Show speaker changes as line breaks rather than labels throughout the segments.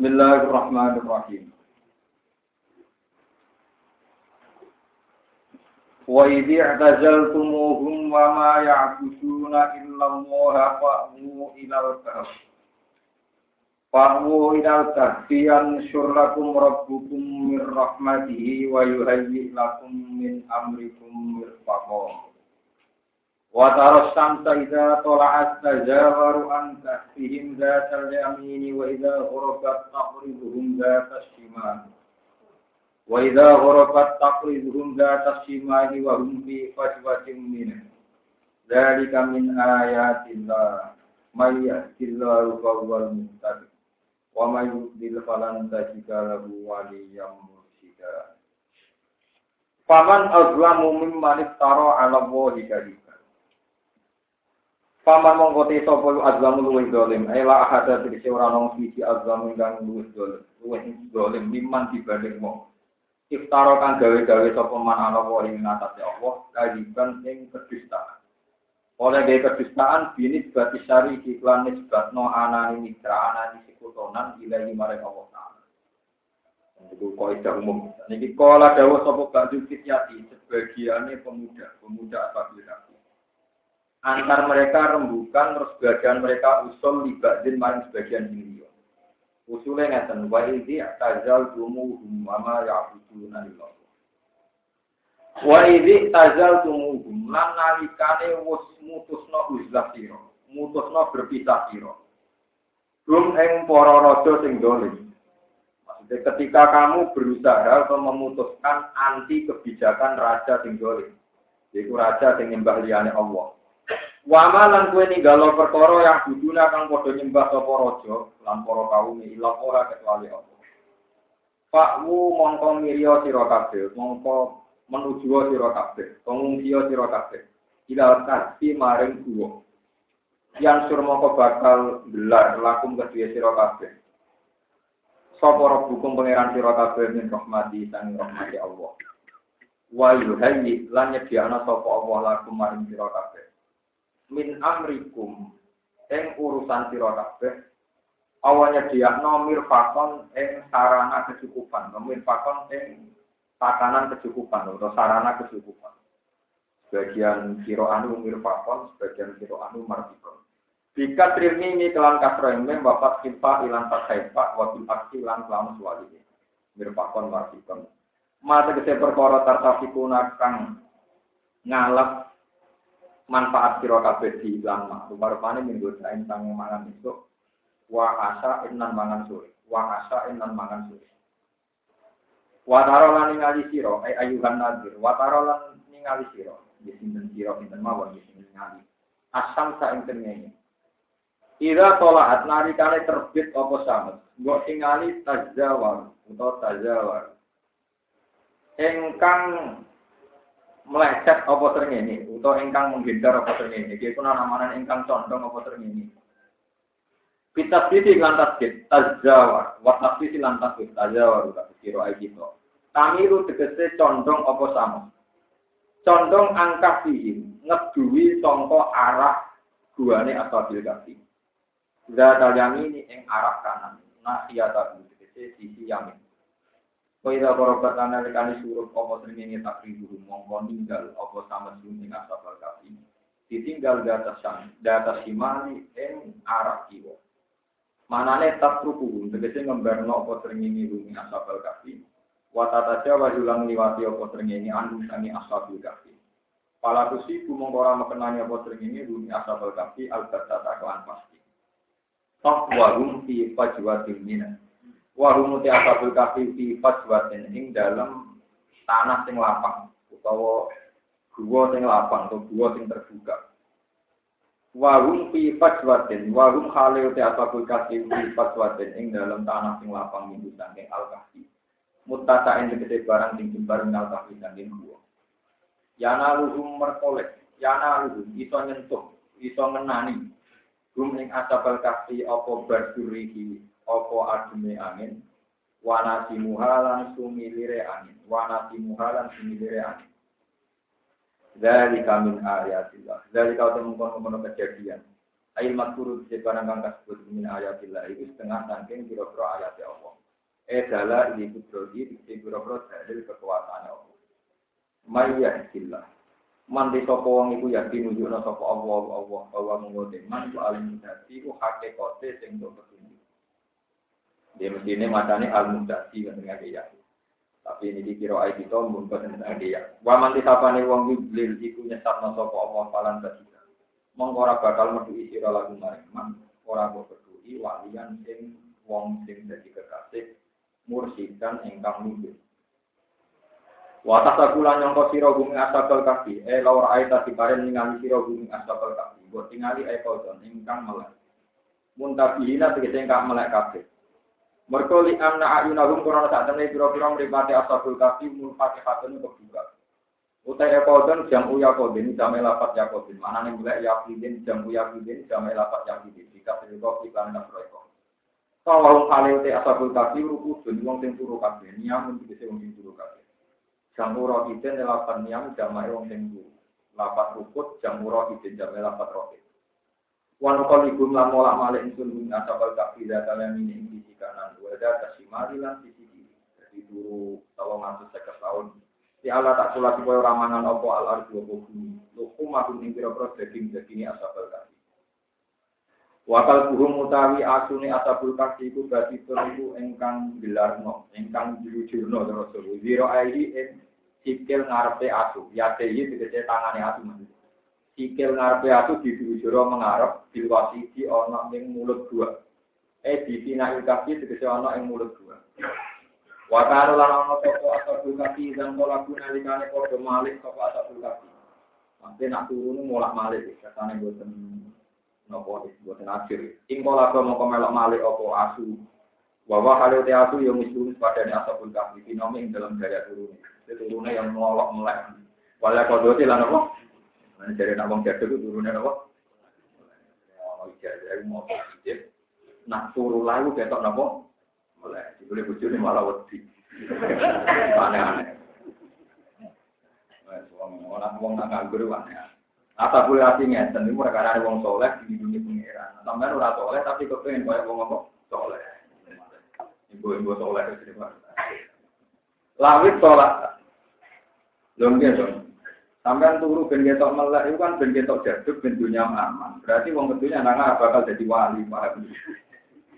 Bismillahirrahmanirrahim. Wa idh i'tazaltumuhum wa ma ya'buduna illa Allah fa'mu ila al-kahf. Fa'mu ila al-kahfi yanshur lakum rabbukum min rahmatihi wa yuhayyi lakum min amrikum mirfaqah. Wa taras samsa idza tala'at tazawaru an kahfihim dhatal yamini wa idza ghurabat taqribuhum dhatas shimal. Wa idza gharabat taqriduhum la tasimani wa hum fi fajwatin min. Dzalika min ayatillah. May yahdillahu fa muhtadi. Wa may yudlil falan tajida lahu waliyyam mursyida. Faman azlamu mimman Paman mongko te sapa lu azlamu luwih dolim, ela ahada tegese ora nang siji azlamu kang luwih dolim, luwih dolim mimman dibanding wong iftara kang gawe-gawe sapa man ana wa ing ngatasé Allah kadiban ing kedustaan. Oleh gawe kedustaan bini berarti syari iklan nisbatno anani mitra anani sekutonan ilahi maring Allah Ta'ala. Itu kaidah umum. Niki kala dawuh sapa Pak Zulkifli sebagiannya pemuda, pemuda apa bilang Antar mereka rembukan, terus bagian mereka usul libadin maring sebagian ini. Usulnya ngeten, wa idhi tazal tumuhum wa ma ya'buduna illallah. Wa idhi tazal tumuhum, lan nalikane wus mutusno uzlah sira, mutusno berpisah sira. Rum ing para raja sing dolim. Maksudnya ketika kamu berusaha atau memutuskan anti kebijakan raja sing dolim, yaitu raja sing nyembah liyane Allah. Wama lan kue ninggalo perkara yang buduna kang padha nyembah sapa raja lan para kaum ilah ora kecuali Allah. Pakmu mongko mirya sira kabeh, mongko menuju sira kabeh, pengungsiya sira kabeh. Maring guwa. Yang sur mongko bakal gelar lakum kedua sira kabeh. Sapa rabbukum pangeran sira kabeh min rahmati sang rahmati Allah. Wa yuhayyi lan nyediakna sapa Allah lakum maring sira kabeh min amrikum ing urusan sira kabeh awalnya dia nomir fakon ing sarana kecukupan nomir fakon ing takanan kecukupan atau sarana kecukupan. Sebagian siro anu fakon sebagian siro anu marfikon jika trini ini kelan mem bapak simpa ilan tak saipa wakil aksi ilan kelam suwali mirfakon marfikon mata kese perkara tartafikuna kang ngalap manfaat sira kabeh di iklan mak. Rupa-rupane minggu saen sang mangan esuk wa asa innan mangan sore. Wa asa innan mangan sore. Wa tarolan ningali sira ai ayuhan nadir. Wa tarolan ningali sira. Ya sinten sira sinten mawon ya sinten ningali. Asam sa ing tengene. Ira tolaat narikane terbit apa samet. Mbok tingali tajawar utawa tajawar. Engkang meleset apa ini, atau ingkang menghindar apa ini, Iki kuna namanan ingkang condong apa ini. Kita sisi lantas kit tajawar, wat sisi lantas kit tajawar udah kiro kita. Kami itu tegese condong apa sama. Condong angka sih, ngeduwi songko arah guane asabil kasi. Zat ini ing arah kanan. Nah, iya tadi tegese sisi yamin. Kaya korobat ana lekani suruh apa srengenge takribu mongko ninggal apa sama sing asal kafi. Ditinggal di atas sang, di atas himali ing arah kiwa. Manane takruku tegese ngembarno apa srengenge rumi asal kafi. Watata jawa julang liwati apa srengenge anu sangi asal kafi. Pala kusiku mongko ora mekenani apa srengenge rumi asal kafi al-batata kelan pasti. Toh warum fi fajwatin minah Warumu te asabul kafi fi fajwatin ing dalam tanah sing lapang utawa gua sing lapang atau gua sing terbuka. Warum fi fajwatin, warum khale te asabul kafi fi fajwatin ing dalam tanah sing lapang minggu saking al kafi. Mutasa ing gede barang sing jembar al kafi saking gua. Yana luhum merkolek, yana luhum iso nyentuh, iso ngenani. Gum ing asabul kafi opo berdurihi opo adume angin? Wana timuhalan sumilire angin. Wana timuhalan sumilire angin. Dari kami ayatillah. Dari kau temukan kono kejadian. Ail makuru di barang kang kasebut min ayatillah. Itu setengah saking pira-pira ayat Allah. Eh dala ini kudrohi di pira-pira dalil kekuasaan Allah. Mayyahillah. Man di sapa wong iku yakin nunjukna sapa Allah Allah bahwa mengote man ku alim dadi ku hakikate sing do petunjuk. Dia mestine macane al mudati kan dengan dia. Tapi ini dikira ayat itu mun boten dia. Wa man disapane wong yublil iku nyesatna sapa Allah falan dadi mongko ora bakal metu sira lagu maring man ora kok peduli walian sing wong sing dadi kekasih mursidan ingkang mungkin Wa tasakulan nyangka sira bumi asabal kaki, eh laur aita diparen ningali sira bumi asabal kaki, buat tingali eh kodon ingkang melek. Muntabihina tegese ingkang melek kabeh. Mergo li anna ayunahum korona saat temne pira-pira mripate asabul kaki mulfatihatun kebuka. Utai yakodon jam uya kodin jam lapat yakodin. Mana nih mulai yakidin jam uya yakidin jam lapat yakidin. Jika berikut iklan dan proyek. Kalau kali utai asabul kafi ruku dun wong sing turu kabeh niam untuk bisa wong sing turu kabeh. Jam uro idin lapat niam jam wong sing turu. Lapat rukut jam uro idin jam lapat rokit. Wan kol ibu lan malik insun bumi asabul kafi data yang kanan. Wada kasimari lan sisi kiri. Jadi turu tolong ngatus sekitar tahun Si Allah tak sulat supaya ramangan opo al ardu opo bumi. Lukum aku ing pira-pira daging dagingi asabul kasih. Wakal buhum utawi asune asabul kasih iku berarti iku engkang gelarno, engkang jujurno terus. Zero aidi en sikil ngarepe asu. Ya teyi tegese tangane asu mas. Sikil ngarepe asu dijujuro mengarep dilwasi di ana ning mulut dua. Eh di tina kasih tegese ana ing mulut dua. Wa karo lan ana sapa asabul kafi dan pola guna likane padha malik sapa asabul kafi. Mangke nak turun mulak malik katane boten napa boten akhir. Ing pola kok mau melok malik apa asu. Wa wa halu te asu yo misun padane asabul kafi dinome ing dalam gaya turun. Turunnya yang molok melek. Wala kodote lan apa? Jadi nak wong itu turunnya apa? Oh, iya, jadi mau Nak turu lalu ketok napa? Mulai, boleh bujuni malah wedi. Aneh-aneh. Orang wong nang nganggur aneh. Ata boleh hati ngeten, ini mereka ada wong soleh di dunia pengiran. Sampai ora soleh tapi kepengen kayak wong apa? Soleh. Ibu-ibu soleh itu Lawit tolak. Lho dong. Sampai turu ben ketok melek itu kan ben ketok jaduk ben dunia aman. Berarti wong kedunya nang bakal jadi wali, paham.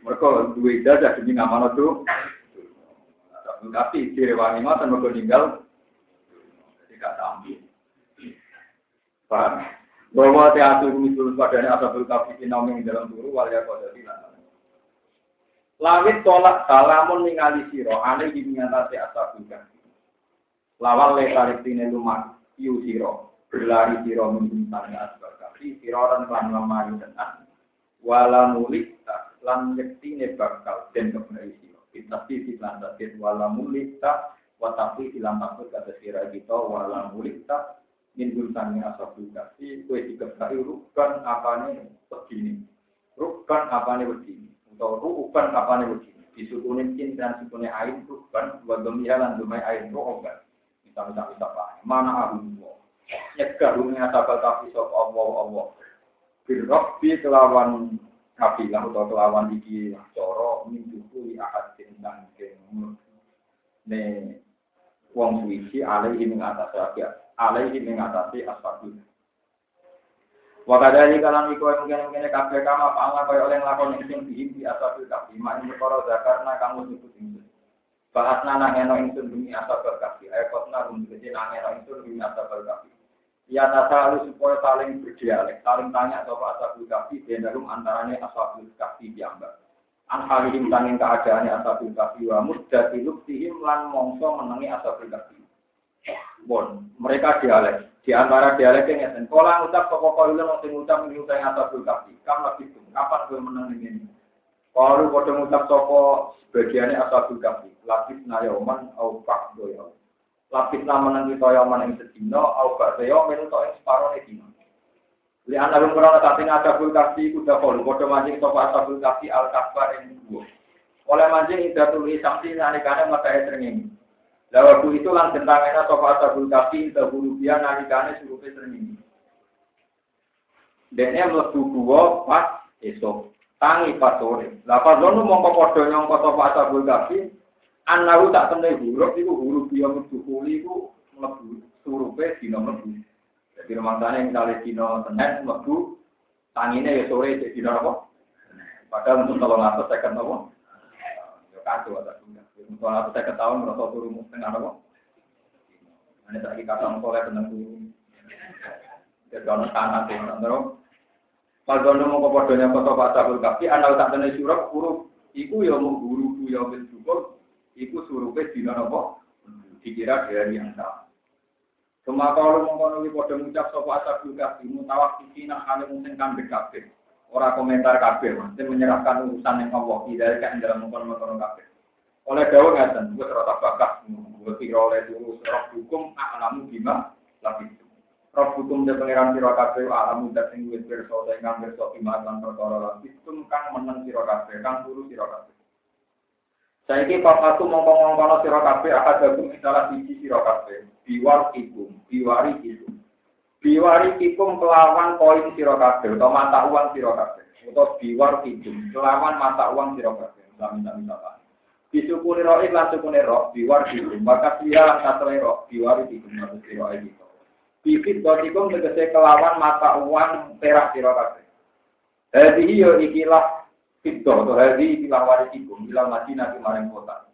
Mereka dua ijazah demi ngamal itu. Tapi ciri wangi mata mereka tinggal tidak tampil. Paham? Bahwa teatu misul padanya asabul kafi naumi dalam turu walia kode tidak. Lawit tolak salamun ningali siro aneh di mengatasi asabul kafi. Lawal le tarik tine lumat iu siro berlari siro menjintani asabul kafi siro dan klan lemari dan wala mulik lan yektine bakal den kebenaran sira ditasi lan tasir wala mulita wa tafi ilang maksud kata sira kita wala mulita min asabul kasi kue dikebai rukan apane begini. Rukan apane begini. Atau rukan apane begini. Disukunin cin dan sukunin air rukan wa domia lan dumai air rukan bisa bisa bisa pak. Mana abu nyegah bumi asabal kafi sop Allah Allah. Birrabbi kelawan kabilah atau kelawan iki coro minggu li ahad tentang ne wong suci alaihi mengatasi alaihi mengatasi asfabi Wakadari kalam iku mungkin mungkin kafe kama pala kaya oleh nglakoni sing diim di asfabil kafi mak ing perkara zakarna kamu nyebut. Bahas nana ngeno ingsun bumi asfabil kafi ayatna bumi kecil ngeno ingsun bumi asfabil kafi Ya nasa supaya saling berdialek, saling tanya atau asabul kafi, dan dalam antaranya asabul kafi diambil. An halihim tanging keadaannya asabul kafi wa muddati luktihim lan mongso menangi asabul kafi. Bon, mereka dialek. Di antara dialek yang ngeten, kalau ngucap pokok kau itu nanti ngucap ini utai asabul kafi. Kamu lagi tuh, kapan gue menang ini? Kalau kau ngucap toko sebagiannya asabul kafi, lapis nayoman au pak doyau lapis nama nang kita yang mana yang sedino, au gak saya menu to yang separuh dino. Li anak belum pernah tapi ada kasih kuda kol, bodoh mancing sopa asabul kasih al kasbar yang dua. Oleh mancing tidak tulis sanksi nalikane mata sering Lah waktu itu lan tentangnya sopa asabul kasih tidak bulu dia nalikane suruh sering Dene mlebu gua pas esok, tangi pas sore. Pas ngono mongko padha nyangka sapa ashabul kafi, anaru tak temne huruf iku huruf dia mlebu kuli iku mlebu surupe dina mlebu. Jadi rumangsane misalnya dina Senin mlebu tangine ya sore jadi dina apa? Padahal untuk tolong atas saya kan apa? Ya kacau ada juga. Untuk atas saya ketahuan merasa turun mungkin apa? Ini lagi kata soleh tentang turun. Jadi kalau tanah itu, terus kalau mau kepadanya kota Pak Sabul Kafi, anda tak kena surat huruf, iku ya mau guru ya cukup, iku surupe dina apa? Dikira dari yang sama. Cuma kalau mau kono pada ngucap sapa Sabul Kafi, mutawak nak kali mungkin kan kabeh. Orang komentar kabeh, dan menyerahkan urusan yang Allah tidak kan dalam mengkono-mengkono kabeh. Oleh dawa ngaten, serata bakat, gue kira oleh dulu serah hukum, alamu bima, lagi Rob hukum de pangeran sira kabeh alam mudat sing wis ta ingkang pirsa pimalan perkara lan sistem kang meneng sira kabeh kang turu sira kabeh. Saiki papaku mongko-mongkono sira kabeh akadakum salah siji sira kabeh. Biwar ikum, biwari ikum. Biwari ikum kelawan koin sira kabeh utawa mata uang sira kabeh. Utawa biwar ikum kelawan mata uang sira kabeh. Sami-sami apa? Disukuni roh iklan sukuni roh, biwar ikum. Maka dia lan roh, biwari ikum. Maka sira ikum. Bibit dotikum tegese kelawan mata uang perak sira kabeh. Hadi yo ikilah fitdo to hadi ikilah warisikum bilang Madinah di maring kota.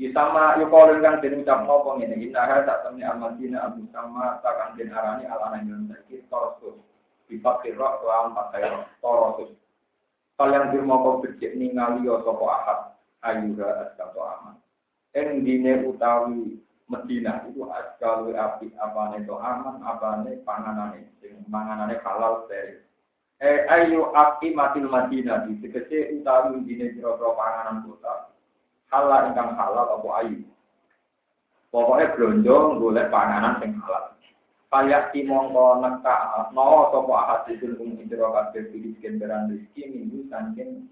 Isama yo kalau kang den ucap nopo ngene inna tak temne al Madinah abu sama takkan den arani ala nang yen saiki torosus. Bipakir roh lawan pakai torosus. Kalian dirmo kau becik ningali yo sapa ahad ayuha askato aman. Eng dine utawi Medina itu askalu api apa itu aman apa nih panganane panganane halal dari eh ayo api mati Madinah di sekece utawi dine jero panganan kota. Halal ingkang halal apa ayu? Pokoknya belanja golek panganan sing halal. Kayak si mongko neka no sopo ahad itu kum intro kabeh pilih kendaraan rezeki minggu saking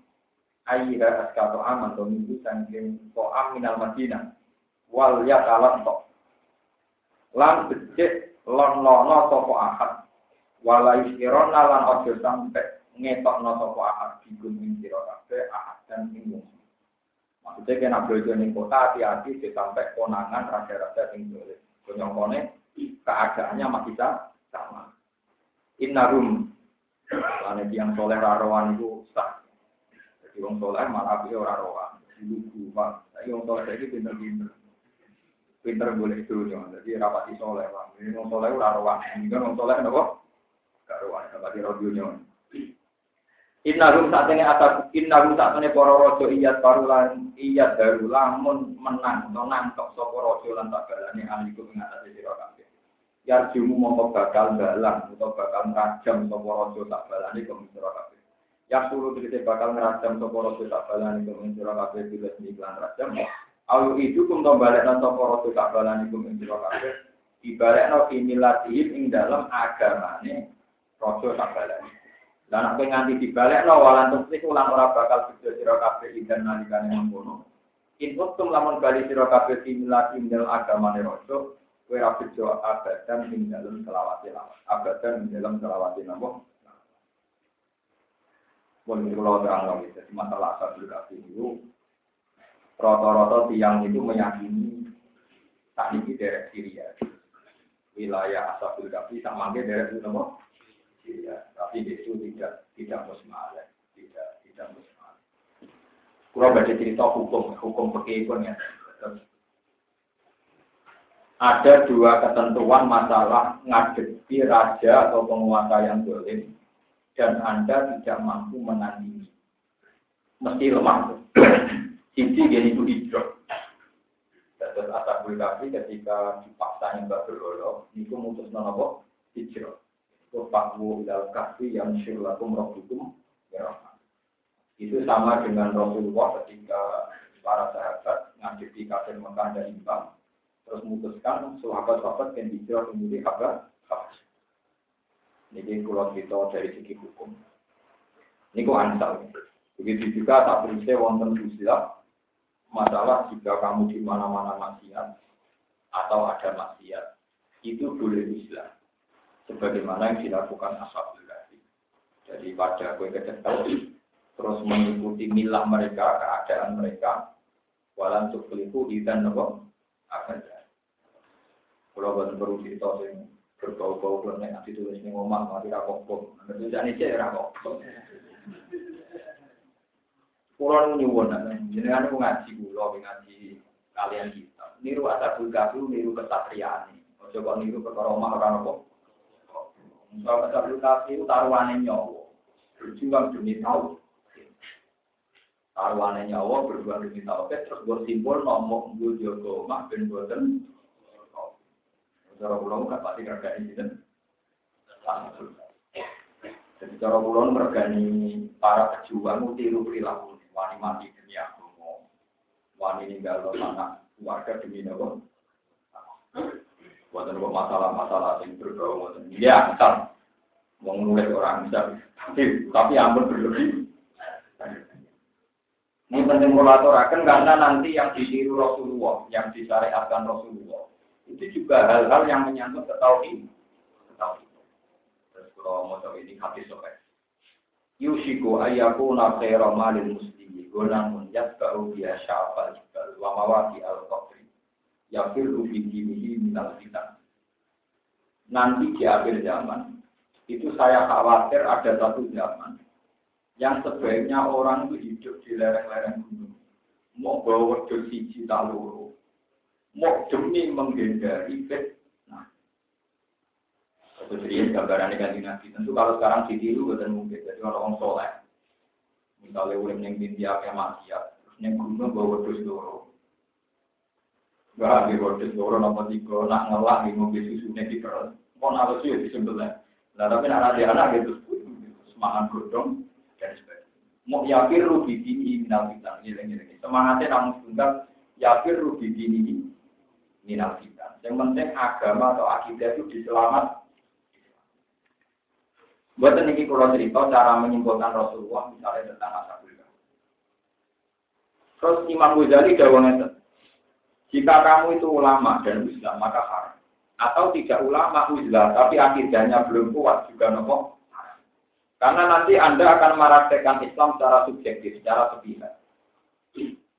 ayah askato aman atau minggu saking ko aminal Madinah wal ya kalah tok lan becik lon lono sapa ahad wala isirona lan ojo sampe ngetokno sapa ahad bigun ing sira kabeh ahad dan ing Maksudnya kena belajar ning kota hati-hati sampai konangan raja-raja sing boleh. Konyongkone keadaannya masih sama. Innahum karena yang soleh rawan itu sah. Jadi orang soleh malah orang rawan. Lugu, pak. Tapi orang soleh itu pinter-pinter pinter boleh itu jadi rapati soleh bang ini mau soleh rowan ini kan mau soleh nopo gak rowan rapati rodionya Innahum saat ini atas innahum saat ini para rojo iya barulan iya baru lamun menang atau nangkep sopo rojo lan tak balani aliku ing atas sira kabeh. Ya jumu mau bakal balang atau bakal ngrajam sopo rojo tak balani kok sira kabeh. Ya suruh tegese bakal ngrajam sopo rojo tak balani kok sira kabeh bila iklan rajam. Ayu itu kum to balik nang sapa rasul tak balani kum ing sira kabeh. Dibalekno fi milatihim ing dalam agamane rasul tak balani. Lah nek nganti dibalekno walan tulis ulang ora bakal bejo sira kabeh idan nalikane mengkono. In utum lamun bali sira kabeh fi milatihim dalam agamane rasul kowe ora bejo abadan ing dalam selawat lawat. Abadan ing dalam selawat napa? Boleh kalau terang lagi, jadi masalah asal itu Rata-rata tiang itu meyakini tak ini dari Syria. Wilayah Asabul Kafi sama mungkin dari apa? Syria. Tapi itu tidak tidak musmalah, tidak tidak musmalah. Kurang baca cerita hukum hukum pun ya. Ada dua ketentuan masalah ngadepi raja atau penguasa yang dolim dan Anda tidak mampu menandingi. Mesti lemah. Sisi dia itu hijrah. Terus asal ketika dipaksa yang gak berolok, itu mutus nopo hijrah. Fakwu ilal kafi yang syirlakum rohbukum ya Itu sama dengan Rasulullah ketika para sahabat ngadepi kafir Mekah dan Imbang, terus memutuskan sahabat-sahabat yang hijrah kemudian kabar Ini kalau kita dari segi hukum. Ini kok ansal. Begitu juga tak berisnya wonten usia masalah jika kamu di mana-mana maksiat atau ada maksiat itu boleh Islam sebagaimana yang dilakukan ashabul kahfi Jadi pada kue kecekel terus mengikuti milah mereka, keadaan mereka, walan tukliku idan nopo akan Kalau buat perlu cerita sih berbau-bau kalau nanti tulis nih ngomong mati rapok nanti jadi cek rapok. Pulau nyuwun, jenengan ngaji pulau, ngaji kalian kita. Niru asal kafiru, niru kesatriaan. Ojo kok niru perkara omah orang apa. Soal asal kafiru taruhannya nyawa. Berjuang demi tahu. Taruhannya nyawa berjuang demi tahu. Terus bersimpul nomor gue jogo omah ben boten. Cara pulau nggak pasti kerja ini dan jadi cara pulau mergani para pejuang tiru perilaku wani mati demi aku wani ninggal anak keluarga demi nopo. Buatan masalah-masalah yang berbau buatan. Ya, misal mau nulis orang misal, tapi tapi ampun berlebih. Ini penting akan karena nanti yang ditiru Rasulullah, yang disyariatkan Rasulullah, itu juga hal-hal yang menyangkut ketauhid. Terus kalau mau coba ini hati sobat. Yushiku ayakuna khaira malil muslimi gunamun yatba'u biya sya'fal jibal wa mawaki al-qabri yafiru fi dinihi minal fitan. Nanti di akhir zaman, itu saya khawatir ada satu zaman yang sebaiknya orang itu hidup di lereng-lereng gunung. Mau bawa wedus siji taluru, mau demi menghindari fitnah. Itu jadi gambaran dengan nabi. Tentu kalau sekarang ditiru bukan mungkin. Jadi orang soleh. Misalnya udah yang India kayak maksiat, terus yang gunung bawa wedus loro. Gak wedus loro nopo tiga, nak ngelak di mobil susu nih di perut. Mau nalar sih di sebelah. Nah tapi nak ada anak gitu, semangat godong dan sebagainya. Mau yakin rugi ini minal fitan, ini Semangatnya namun tunggal yakin rugi ini minal fitan. Yang penting agama atau akidah itu diselamat. Buat ini kalau cerita cara menyimpulkan Rasulullah misalnya tentang asabul Terus Imam Ghazali jawabnya jika kamu itu ulama dan Islam maka haram. Atau tidak ulama Islam tapi akidahnya belum kuat juga nopo Karena nanti Anda akan meraktekan Islam secara subjektif, secara sepihak.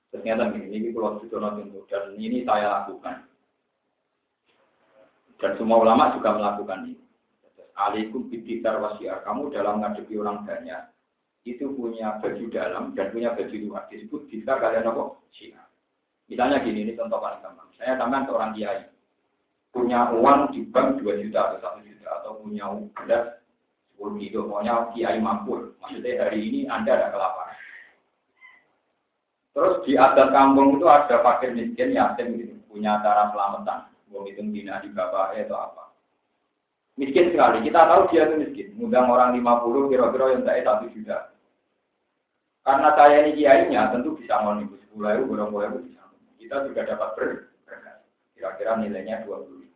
Ternyata ini, ini kalau sudah tentu dan ini saya lakukan. Dan semua ulama juga melakukan ini. Alaikum biditar wasiar. Kamu dalam ngadepi orang banyak, itu punya baju dalam dan punya baju luar. Disebut ditar kalian apa? Syiar. Misalnya gini, ini contoh paling gampang. Saya tambahan seorang kiai. Punya uang di bank 2 juta atau 1 juta. Atau punya beras 10 kilo. Pokoknya kiai mampu. Maksudnya hari ini Anda ada kelaparan. Terus di adat kampung itu ada fakir miskin, yatim gitu. Punya cara selamatan. Mau hitung dina di bapak atau apa miskin sekali. Kita tahu dia itu miskin. Ngundang orang 50 kira-kira yang saya satu juta. Karena saya ini kiainya tentu bisa ibu sepuluh ribu, berapa ribu bisa. Kita juga dapat berkah. Kira-kira nilainya dua puluh.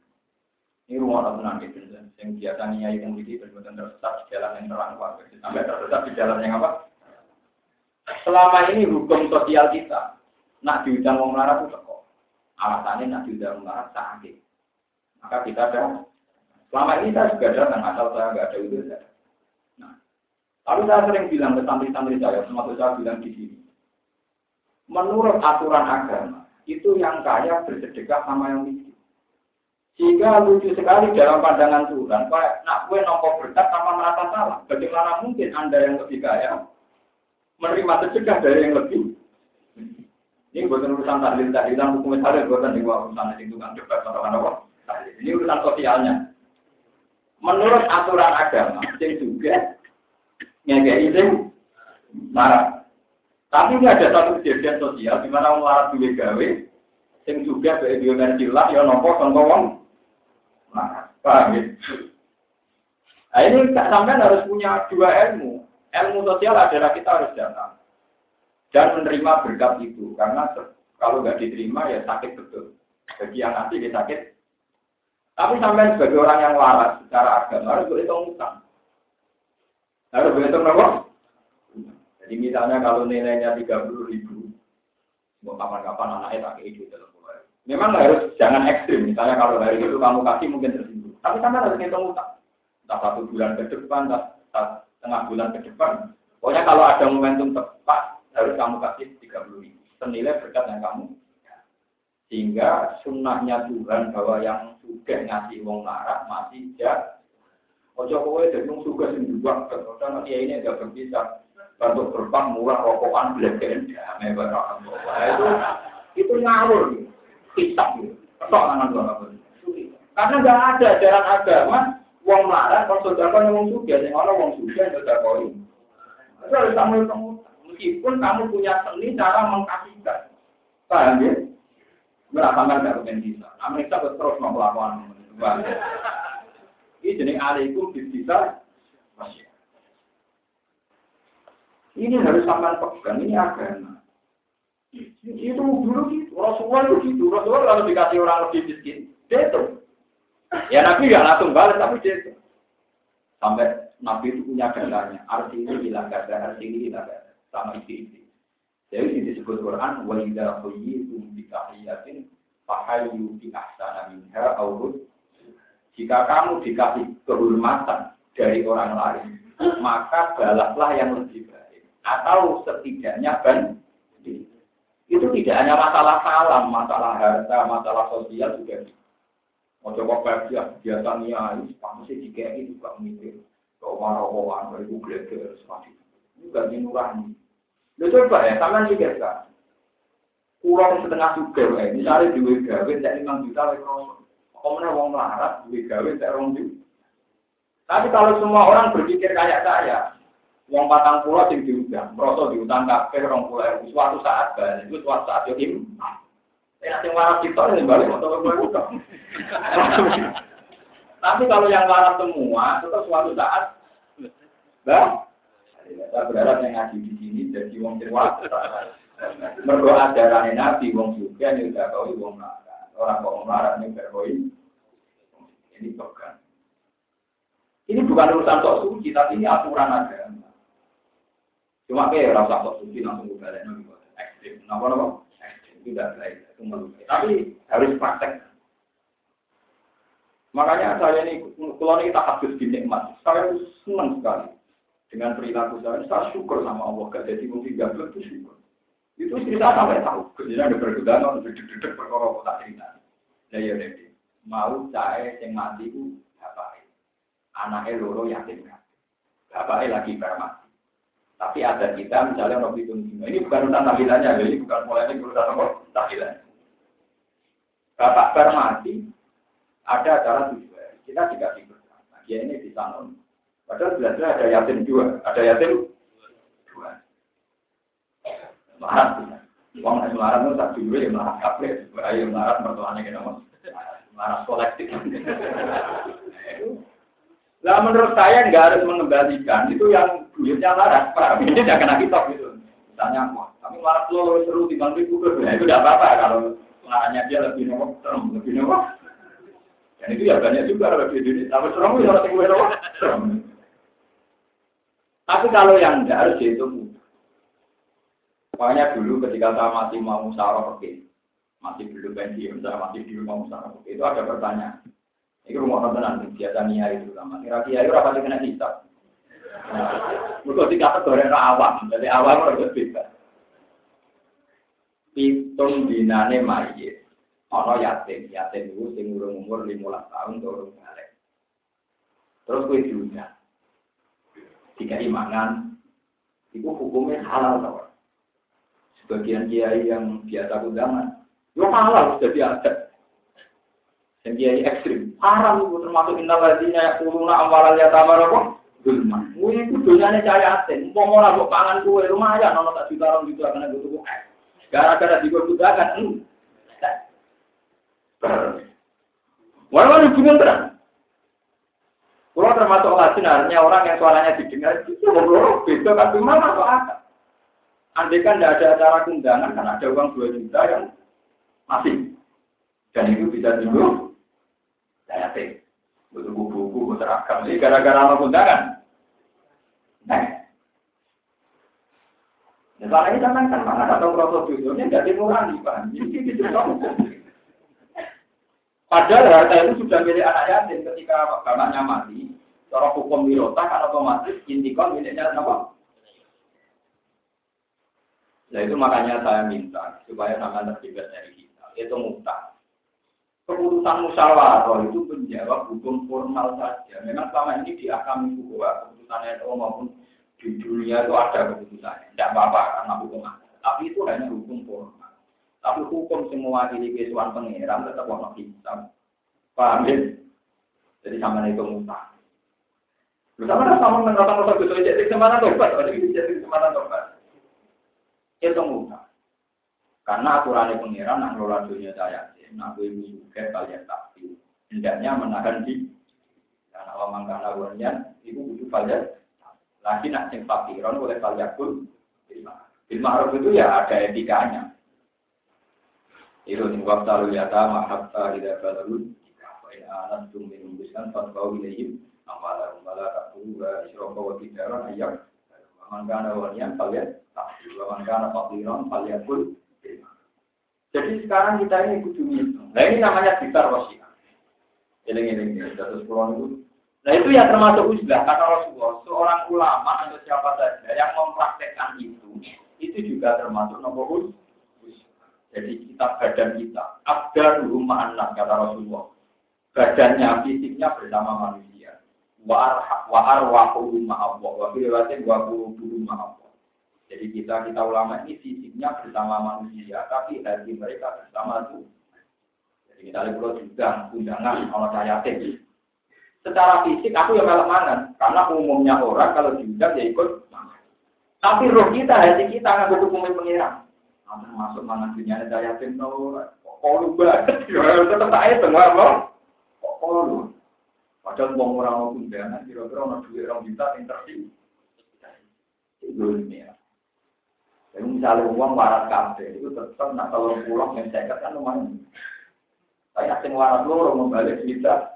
Ini rumah tenang gitu. Yang biasanya yang ini benar-benar tersesat di jalan yang terang. Sampai tersesat di jalan yang apa? Selama ini hukum sosial kita, nak diundang mau melarat itu kok. Alasannya nak diundang melarat sakit. Maka kita ada Selama ini saya juga datang, asal saya nggak ada itu. Nah, lalu saya sering bilang ke santri-santri saya, termasuk saya bilang di sini, menurut aturan agama, itu yang kaya bersedekah sama yang miskin. Sehingga lucu sekali dalam pandangan Tuhan, Pak, nak kue nopo berkat sama merasa salah. Bagaimana mungkin Anda yang lebih kaya menerima sedekah dari yang lebih ini bukan urusan tahlil tahlilan hukum tahlil bukan di urusan itu kan debat atau apa. Ini urusan sosialnya menurut aturan agama, sing juga ngekei sing marah. Tapi ini ada satu kejadian sosial di mana orang duwe gawe, sing juga dari energi lah, ya nopo contoh wong marah. Paham ya? Nah ini sampai harus punya dua ilmu. Ilmu sosial adalah kita harus datang dan menerima berkat itu karena kalau nggak diterima ya sakit betul. Bagi yang nanti dia sakit tapi sampai sebagai orang yang waras secara agama harus berhitung utang. Harus berhitung apa? Jadi misalnya kalau nilainya tiga puluh ribu, mau kapan-kapan anaknya pakai itu dalam mulai. Memang harus jangan ekstrim. Misalnya kalau hari itu kamu kasih mungkin tersinggung. Tapi sama harus hitung utang. Entah satu bulan ke depan, entah setengah bulan ke depan. Pokoknya kalau ada momentum tepat, harus kamu kasih 30 ribu. Senilai berkat yang kamu. Sehingga sunnahnya Tuhan bahwa yang sudah ngasih wong larat masih jahat. Ojo kowe jadi wong suka sing juga, karena dia ini agak berbisa. Bantu berbang murah rokokan belajar damai barang Itu itu ngawur, kitab gitu. Ketok tangan dua Karena nggak ada ajaran agama Wong marah, kalau saudara kan wong suga, yang orang wong suga yang sudah koi. Itu harus kamu meskipun kamu punya seni cara mengkasihkan. Paham ya? Merasakan pengen bisa. Amerika terus melakukan. Ini jenis alaikum bisa masih. Ini harus sampai pegang, ini agama. Itu dulu gitu, Rasulullah itu gitu. Rasulullah kalau dikasih orang lebih miskin, itu Ya Nabi nggak langsung balas, tapi itu. Sampai Nabi itu punya datanya. Arti ini hilang gada, arti ini hilang gada. Sama isi-isi. Jadi ini disebut Quran, wa idha khuyyitum bi tahiyatin fahayu bi ahsana minha awrud. Jika kamu dikasih kehormatan dari orang lain, maka balaslah yang lebih. Atau setidaknya ban itu tidak hanya masalah salam, masalah harta, masalah sosial juga Mau coba kerja, biasa niai, kamu sih jika ini juga mikir. Kalau marah-marah, ibu geleger, semacam itu. Gak nurani. Lu coba ya, sama guys kan. Kurang setengah juga, ya. misalnya duit gawe, tak lima juta, lagi kroso. Komnya uang melarat, duit gawe, rong juta. Tapi kalau semua orang berpikir kayak saya, uang patang pulau sing diundang, kroso diutang kafe, rong pulau, suatu saat balik, itu suatu saat yo Ya, yang waras kita ini balik Tapi kalau yang waras semua, itu suatu saat, bah, saya berharap yang ngaji di sini jadi wong cerwas. Mergo ajaran Nabi wong juga nih udah kau wong marah. Orang kok marah nih berkoi. Ini bukan. Ini bukan urusan sok suci, tapi ini aturan agama. Cuma kayak rasa sok suci langsung gue balik ekstrim. Kenapa napa? Ekstrim tidak baik. Tapi harus praktek. Makanya saya ini, kalau ini tak habis di nikmat, saya senang sekali dengan perilaku saya. Saya syukur sama Allah, gak jadi mungkin gak itu syukur. Itu cerita sampai tahu, kerjanya ada bergedan, duduk-duduk perkara tak cerita. Ya ya deh, mau saya yang mati itu bapak anaknya loro yatim kan, bapaknya lagi bermati. Tapi ada kita misalnya Nabi itu ini bukan tentang tahlilannya, ini bukan mulai ini urusan apa tahlilan. Bapak bar mati, ada acara hari. Kita dikasih berkah. Nah, dia ini di salon. Padahal belajar ada yatim dua, ada yatim dua. Marat, uang nasi marat itu tak dulu ya marat kafe, ayo marat mertuanya kita mas, marat kolektif. Nah menurut saya nggak harus mengembalikan itu yang duitnya marat, pak. Ini tidak kena kitab gitu. Misalnya, wah, kami marat lo seru di bangku itu, itu tidak apa-apa kalau Pengarahnya dia lebih nopo, serem, lebih nopo. Dan itu ya banyak juga lebih di Tapi serem ya orang tinggal serem. Tapi kalau yang tidak harus itu Makanya dulu ketika saya masih mau musyawarah masih belum pensiun, saya masih di rumah musyawarah itu ada pertanyaan. Ini rumah nonton biasa niat itu sama. Kira-kira itu apa kena hisap? Mereka dikata goreng awam, jadi awam harus bebas pitung dinane mayit. Ana yatim, yatim itu sing umur 15 tahun turun balik. Terus kowe diundang. Dikai mangan, itu hukumnya halal tau. Sebagian kiai yang biasa undangan, yo halal jadi adat. Yang kiai ekstrim, haram itu termasuk ladina yang kuruna amalan ya tamar apa? Dulma. Mungkin itu dunyanya cahaya aten. Mau mau nabok pangan kue lumayan, nono tak juta orang gitu akan ada tuh Gara-gara digodakan. Walau hubungan terang. Kalau termasuk lajin artinya orang yang suaranya didengar itu ngobrol beda kan cuma masuk akal. Andai kan tidak ada acara kundangan kan ada uang dua juta yang masih dan itu bisa dulu saya teh butuh buku-buku seragam. Jadi gara-gara apa kundangan? Nah, Misalnya ini kan kan mana atau proses judulnya tidak dimurani, Pak. Jadi itu Padahal harta itu sudah milik anak yatim ketika bapaknya mati. Cara hukum wirota kan otomatis intikon miliknya apa? Nah itu makanya saya minta supaya sama terlibat dari kita. Itu mutlak. Keputusan musyawarah itu menjawab hukum formal saja. Memang selama ini di akam itu bahwa keputusan NU maupun di dunia itu ada keputusannya. Tidak apa-apa karena hukum ada. Tapi itu hanya hukum formal. Tapi hukum semua ini kesuan pengiran tetap warna hitam. Paham ya? Jadi sama itu mutlak. Bersama sama menerapkan rasa besar jadi kesempatan tobat, jadi kesempatan tobat. Itu mudah. Karena aturan pengiran nak ngelola dunia saya, nak ibu juga kalian tapi hendaknya menahan di karena awam karena wanian itu butuh fajar. Lagi nak sing fakiron oleh fajakul bil ma'ruf itu ya ada etikanya. Itu nih waktu lalu ya ta mahabta tidak balagun. Wa in minum biskan fatbau ilayhim amala amala takura isrofa wa tijaran ayam mangkana walian kalian wa mangkana fakiran kalian pun jadi sekarang kita ini kudu ngitung. Nah ini namanya bitar wasiat. Ini ini ini terus pulang itu. Nah itu yang termasuk uzlah kata Rasulullah. Seorang ulama atau siapa saja yang mempraktekkan itu, itu juga termasuk nomor Jadi kita badan kita, ada rumah anak kata Rasulullah. Badannya, fisiknya bersama manusia wa arwahu ma'allah wa riwayatin wa qulubuhum ma'allah. Jadi kita kita ulama ini fisiknya bersama manusia, tapi hati mereka bersama Tuhan. Jadi kita lihat juga undangan kalau saya Secara fisik aku yang malah mangan, karena umumnya orang kalau diundang ya ikut Tapi roh kita, hati kita nggak butuh pemimpin pengiran. Nah, masuk mangan dunia ada yatim, kok lu banget, tetap aja semua, kok lu. Padahal orang mau undangan, kira-kira orang duit orang juta yang tersi. Itu ya. Jadi misalnya uang waras kafe itu tetap nak kalau pulang yang saya kan lumayan. Tapi asing waras lo orang membalik kita.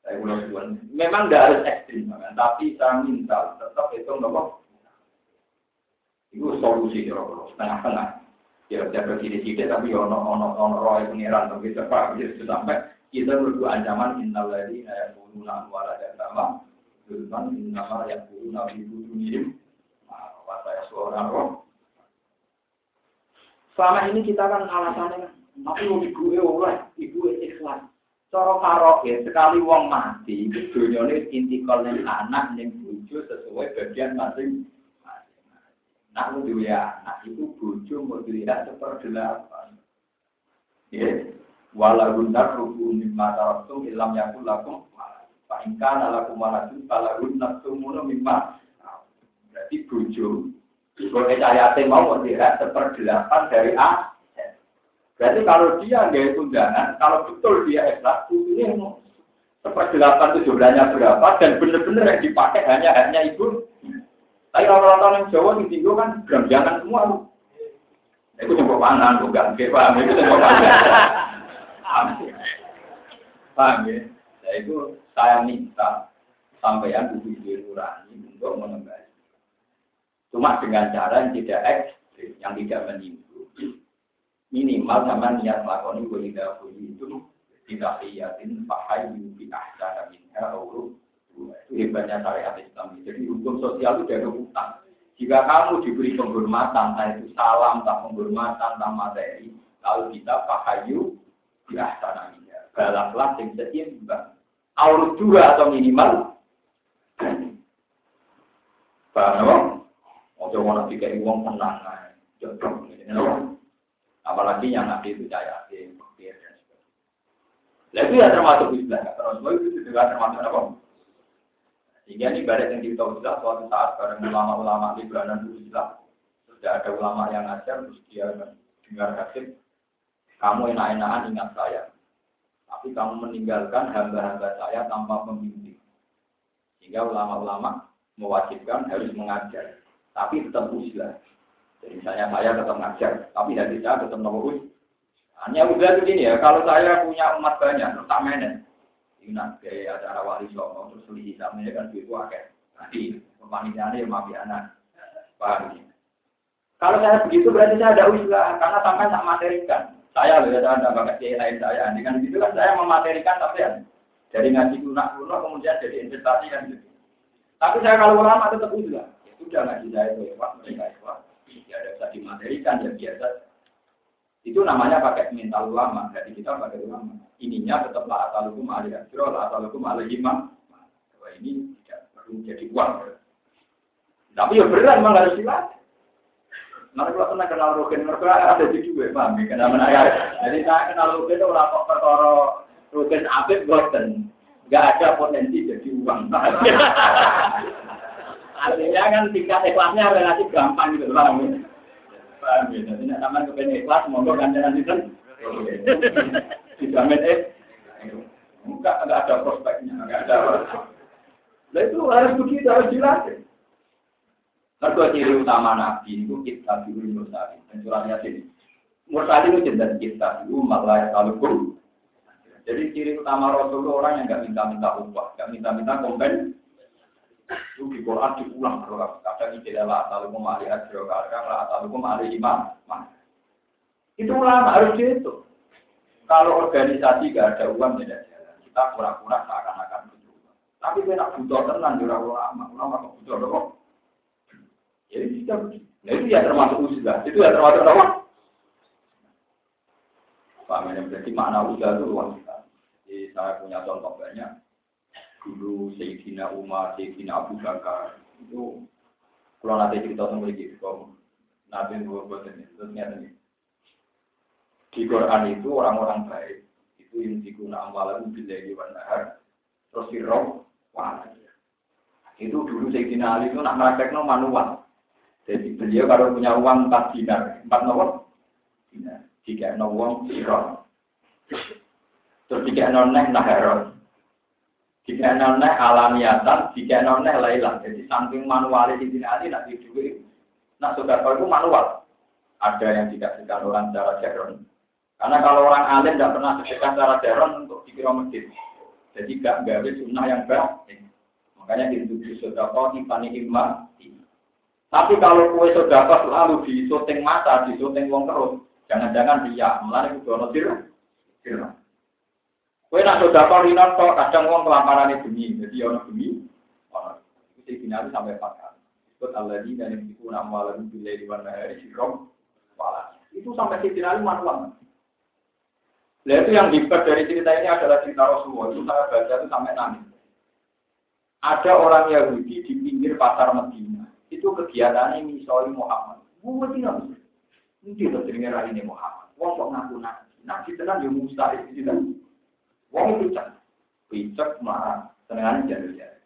Saya ulang tuan. Memang tidak harus ekstrim, kan? tapi saya minta tetap itu nopo. Itu solusi kira-kira setengah-setengah. Kira-kira kiri-kiri tapi ono ono ono roy pengiran tapi cepat gitu sampai kita berdua ancaman innal ladina yaquluna amwala sama zulman innama yaquluna fi budunihim apa seorang roh. Selama ini kita kan alasannya tapi ibu oleh ibu ikhlas. Cara ya, sekali wong mati, ini intikal yang anak yang buju sesuai bagian masing Nah, itu ya, nah itu buju mau dilihat seperti apa. Ya, walahun rubu mimma taraktum ilam yakul lakum Pak Inka nalakum waladun falahun nasumuno mimma. Berarti bojo kalau ayatnya mau melihat seperdelapan dari A. Berarti kalau dia nggak undangan kalau betul dia ikhlas ini seperdelapan itu jumlahnya berapa dan benar-benar yang dipakai hanya hanya ibu. Tapi orang-orang yang Jawa di Tinggo kan jangan semua. Itu coba pangan bukan paham itu coba pangan. Paham ya? Nah itu saya minta sampean kudu nurani untuk mengembali. Cuma dengan cara yang tidak ekstrim, yang tidak menimbul. Minimal sama niat melakukan walidah itu tidak liatin pahayu di ahsana minha Itu hebatnya syariat Islam. Jadi hukum sosial itu dari hutang. Jika kamu diberi penghormatan, entah itu salam, entah penghormatan, entah materi, lalu kita pahayu Ya, tanahnya. Balaplah yang seimbang. Aurus dua atau minimal. Paham mau nanti kayak uang tenang. Apalagi yang nanti itu cahaya. Nah itu ya termasuk Islam. Terus itu juga termasuk apa? Sehingga ini ibarat yang kita Islam suatu saat bareng ulama-ulama Libanon dulu Islam. Sudah ada ulama yang ngajar, terus dia dengar kasih kamu enak-enakan ingat saya. Tapi kamu meninggalkan hamba-hamba saya tanpa pemimpin. Sehingga ulama-ulama mewajibkan harus mengajar. Tapi tetap usia. Jadi misalnya saya tetap mengajar, tapi hati saya tetap nomor Hanya udah begini ya, kalau saya punya umat banyak, tak menen. Ingat kayak acara wali songo, terus beli hisamnya kan itu akeh. Nanti pemanitiannya ya maaf anak. Paham Kalau saya begitu berarti saya ada usaha, karena sampai tak materikan. Saya loh, saya ada bakat kiai lain saya. Dengan itu kan saya mematerikan tapi ya. Dari ngaji lunak lunak kemudian jadi investasi kan gitu. Tapi saya kalau ulama tetap. Ya sudah ngaji saya ikhlas, mereka ikhlas. Ya ada bisa dimaterikan ya biasa. Itu namanya pakai mental ulama. Jadi kita pakai ulama. Ininya tetap la atalukum alih asro, la atalukum alih imam. Wah ini tidak perlu jadi uang. Tapi ya berat memang harus dilatih. Nanti kalau pernah kenal Rukin, mereka ada di juga, paham ya? Kenal mana Jadi saya kenal Rukin itu orang kok perkara Rukin Abid Goten. Gak ada potensi jadi uang. Artinya kan tingkat ikhlasnya relatif gampang gitu, paham ya? Paham ya? Jadi nak sama kepengen ikhlas, monggo ganjaran itu. Dijamin eh. Enggak, enggak ada prospeknya, enggak ada. Nah itu harus begitu, harus dilatih. Mereka ciri utama Nabi itu kita dulu Mursali. Dan surat Yasin. Mursali itu jendan kita dulu malah talukum. Jadi ciri utama Rasul itu orang yang nggak minta-minta upah, nggak minta-minta kompen. Itu di Quran diulang berulang. Kadang tidak lah talukum ahli ajro, kadang lah talukum ahli imam. Itu ulama harus gitu. Kalau organisasi gak ada uang tidak jalan. Kita pura-pura seakan-akan butuh. Tapi kita butuh tenang di ulama. Ulama butuh apa? Jadi kita Nah itu ya termasuk usaha. Itu ya termasuk apa? Pak Menem, jadi makna usaha itu luas sekali. Jadi saya punya contoh banyak. Dulu Sayyidina Umar, Sayyidina Abu Bakar, itu kalau nanti cerita tentang ini, kalau Nabi buat ini, terus ini. Di Quran itu orang-orang baik, itu yang digunakan amalan bila di nahar, terus roh wah. Itu dulu Sayyidina Ali itu nak no manual. Jadi beliau kalau punya uang 4 dinar, 4 nomor dinar. Jika no uang. Terus jika no neh naharon. Jika no neh alamiatan, jika no neh lailah. Jadi samping manual di sini nanti nak duit. Nah sudah itu manual. Ada yang dikasihkan orang secara jaron. Karena kalau orang alim tidak pernah sedekah secara jaron untuk dikira masjid. Jadi gak gawe sunnah yang baik. Makanya itu sudah kau tipani imam tapi kalau kue sudah pas lalu di syuting mata, di syuting wong terus, jangan-jangan dia melani itu ono sirah. Sirah. Kue nak sudah kau rinat kok kadang wong kelaparan itu bunyi, jadi bunyi, ono. Itu binari sampai empat kali. Ikut Allah di dan itu nama lalu bila di mana hari wala. Itu sampai si binari manual. Nah itu yang dibuat dari cerita ini adalah cerita Rasulullah. Itu saya baca itu sampai nangis. Ada orang Yahudi di pinggir pasar Medina itu kegiatannya misalnya Muhammad. Bisa. Ini itu jenenge ini Muhammad. Wong kok ngaku nabi. Nabi tenan yo mustahil itu kan. Wong picek. Picek marah. Senengan jalur-jalur.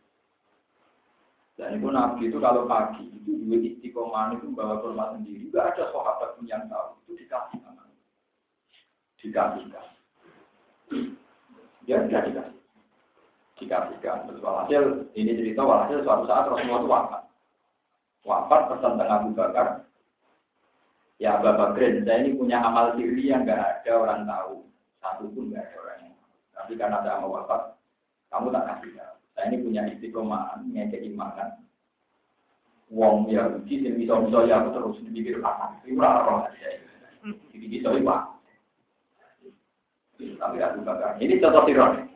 Dan itu Nabi itu kalau pagi itu dua istiqomah itu bawa kurma sendiri. Gak ada sahabat pun yang tahu. Itu dikasih sama. Dikasihkan. Ya tidak dikasih. Dikasihkan. Terus walhasil, ini cerita walhasil suatu saat Rasulullah itu wafat wafat pesan tengah Abu Bakar. Ya Abu Bakar, saya ini punya amal siri yang nggak ada orang tahu. Satu pun nggak ada Tapi karena ada amal wafat, kamu tak kasih tahu. Saya ini punya istiqomah, ngekei makan. Wong ya, uji yang bisa bisa ya aku terus dipikir apa? Itu orang aja. Jadi bisa iwa. Tapi Abu Bakar, ini contoh sirone.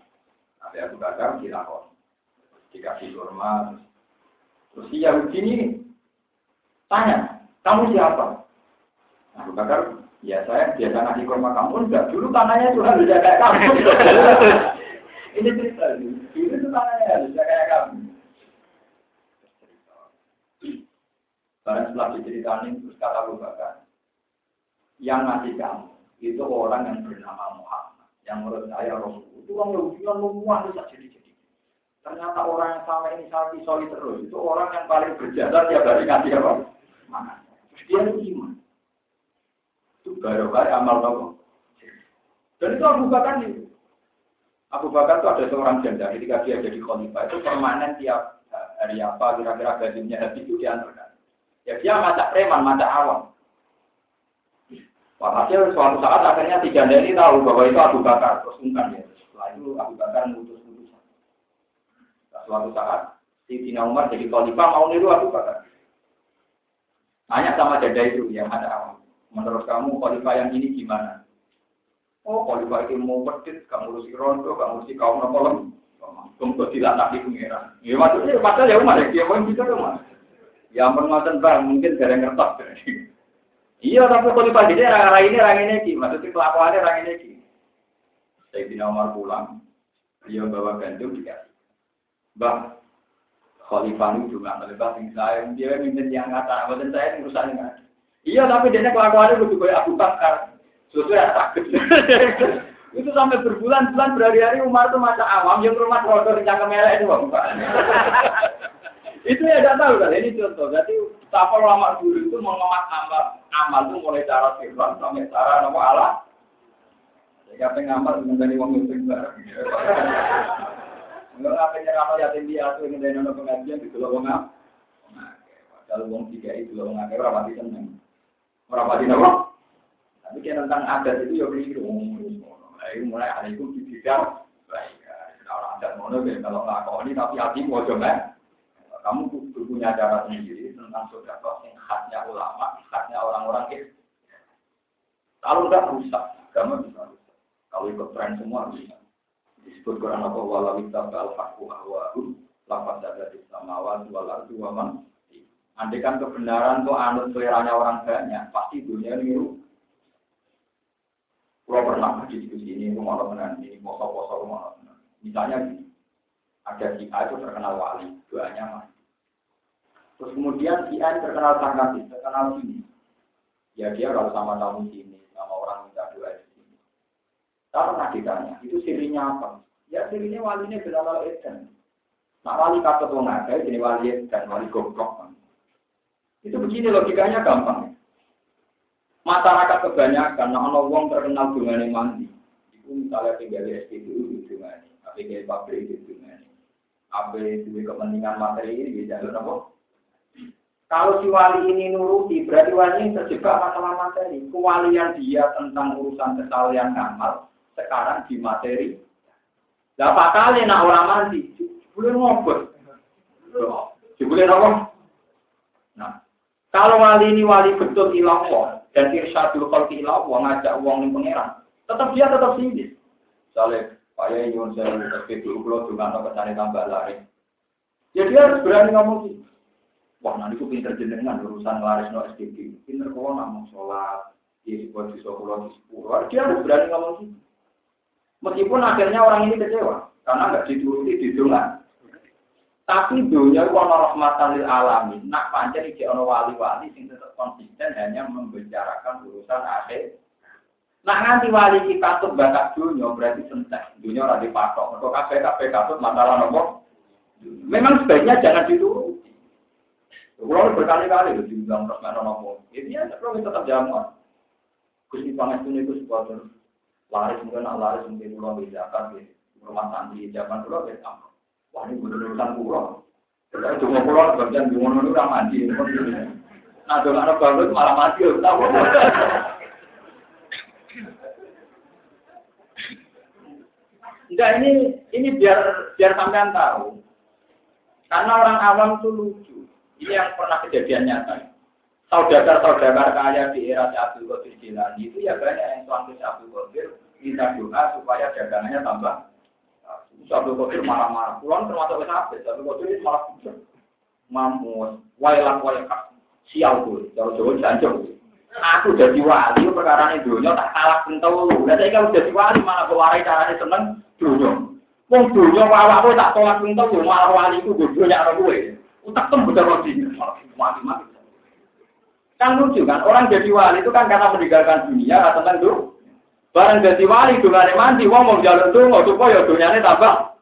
Tapi Abu Bakar dilakon, dikasih hormat. Terus si Yahudi ini Tanya, kamu siapa? Abu Bakar, ya saya biasa ngasih kurma kamu enggak. Dulu tanahnya itu harus kayak kamu. Ini cerita, dulu itu tanahnya harus kayak kamu. Barang setelah diceritain, terus kata Abu Bakar, yang ngasih kamu itu orang yang bernama Muhammad. Yang menurut saya Rasul itu orang Yahudi yang memuat bisa jadi-jadi. Ternyata orang yang sama ini sapi soli terus itu orang yang paling berjasa tiap hari ngasih apa? mana. Dia itu iman. Itu baru kali amal toko. Dan itu Abu Bakar itu. Abu Bakar itu ada seorang janda ketika dia jadi khalifah itu permanen tiap hari apa kira-kira gajinya habis itu diantarkan. Ya dia mata preman, mata awam. Walhasil suatu saat akhirnya tiga ini tahu bahwa itu Abu Bakar terus ungkan ya. Setelah itu Abu Bakar mengutus utusan. Nah, suatu saat si Tina Umar jadi khalifah mau niru Abu Bakar. Tanya sama janda itu yang ada awam. Menurut kamu khalifah yang ini gimana? Oh, Pak itu mau pedit, kamu ngurusi rondo, kamu ngurusi kaum nopo lem. Untuk tidak nabi pengiran. Ya maksudnya, padahal ya umat, ya mau bisa umat. Ya ampun ngoten bang, mungkin dari ngertos. Iya, tapi Pak ini orang ini orang ini ki, maksudnya kelakuannya orang ini. Saya di nomor pulang, dia bawa gandum dikasih. Bang, Khalifah itu juga dengan saya, dia minta yang ngata, dan saya urusan Iya, tapi dia kelakuannya begitu kayak Abu Bakar. Sesuatu yang takut. itu sampai berbulan-bulan berhari-hari Umar itu masa awam yang rumah rodo yang merah itu bukan. itu ya tidak tahu kan ini contoh. Jadi apa lama dulu itu mengemas amal amal itu mulai cara firman sampai cara nama Allah. Ya pengen amal mengenai uang itu barang. Enggak apa nyerah yatim piatu yang dari pengajian gitu loh ngap. Kalau uang tiga itu ngap berapa di seneng. Berapa di nama? Tapi kan tentang adat itu ya keliru. Mulai mulai hari itu dibilang, baik, orang adat mono kalau nggak ini tapi hati mau coba. Kamu punya cara sendiri tentang saudara yang khasnya ulama, khasnya orang-orang itu. Kalau udah rusak, agama bisa rusak. Kalau ikut tren semua bisa. Disebut Quran apa wala witab al haqqu ahwahu lapat ada di samawan wal ardu waman. Andai kan kebenaran tuh anut seleranya orang banyak, pasti dunia ini kalau pernah diskusi ini, rumah tenan ini, poso-poso rumah tenan. Misalnya gini, ada si A itu terkenal wali, doanya mati. Terus kemudian si A terkenal sangkati, terkenal sini. Ya dia kalau sama tamu sini, sama orang minta doa di sini. Tak pernah ditanya, itu sirinya apa? Ya sirinya walinya Bilal Eden. Nah wali kata tuh ada, jadi wali dan wali goblok. Itu begini logikanya gampang masyarakat kebanyakan, nah ono wong terkenal dengan mandi. Itu misalnya tinggal di SPBU di dungane, apa di pabrik di dungane, apa di kepentingan materi ini di jalur apa? Kalau si wali ini nuruti, berarti wali ini terjebak masalah materi. Kewalian dia tentang urusan kesalahan ngamal, sekarang di materi. Berapa kali nak orang mandi, boleh ngobrol. Boleh apa? Nah, kalau wali ini wali betul ilang dan irsyadul ila wong ngajak wong ning pangeran tetap dia tetap sinis misalnya Pak nyuwun saya tapi dulu kalau juga atau kesannya tambah lari. Ya dia harus berani ngomong sih. Wah nanti aku pinter jenengan urusan laris no SDG pinter kok ngomong sholat di sebuah di sepuluh di sepuluh. Dia harus berani ngomong sih. Meskipun akhirnya orang ini kecewa karena nggak dituruti di dunia tapi dunia itu ono rahmatan lil alamin. Nak pancen iki ono wali-wali sing tetap konsisten hanya membicarakan urusan akhir. Nak nganti wali kita tuh bakat dunia berarti sentek. Dunia ora dipatok. Mergo kabeh kabeh katut masalah nopo. Memang sebaiknya jangan dituruti. Kalau berkali-kali itu dibilang terus nggak nopo. Ini ya perlu tetap jamu. Gusti pangestu niku sebuah laris mungkin laris mungkin pulau bedakan di rumah santri zaman dulu beda. Wah ini bener urusan pulau. Jadi cuma pulau bagian di mana itu mandi. Nah kalau anak bagus malah mati. Tahu? Enggak ini ini biar biar sampean tahu. Karena orang awam itu lucu. Ini yang pernah kejadian nyata. Saudara-saudara kaya di era Abdul Qadir Jilani itu ya banyak yang tuan Abdul Qadir minta doa supaya dagangannya tambah Satu kotir marah-marah. Pulang termasuk ke Satu kotir itu malah. Mamus, wailang wailak, sial tuh. Kalau Jawa jancok. Aku jadi wali, perkara ini dunia tak kalah pentol. Nah, saya kalau jadi wali, malah kewarai caranya seneng dunia. Wong dunia wawa kowe tak tolak pentol, malah wali ku dunia orang gue. Utak tem bener roti. Mati-mati. Kan lucu kan, orang jadi wali itu kan karena meninggalkan dunia, tentang dunia. Barang jadi wali dungane mandi, wong mau jalur donga supaya dunyane tambah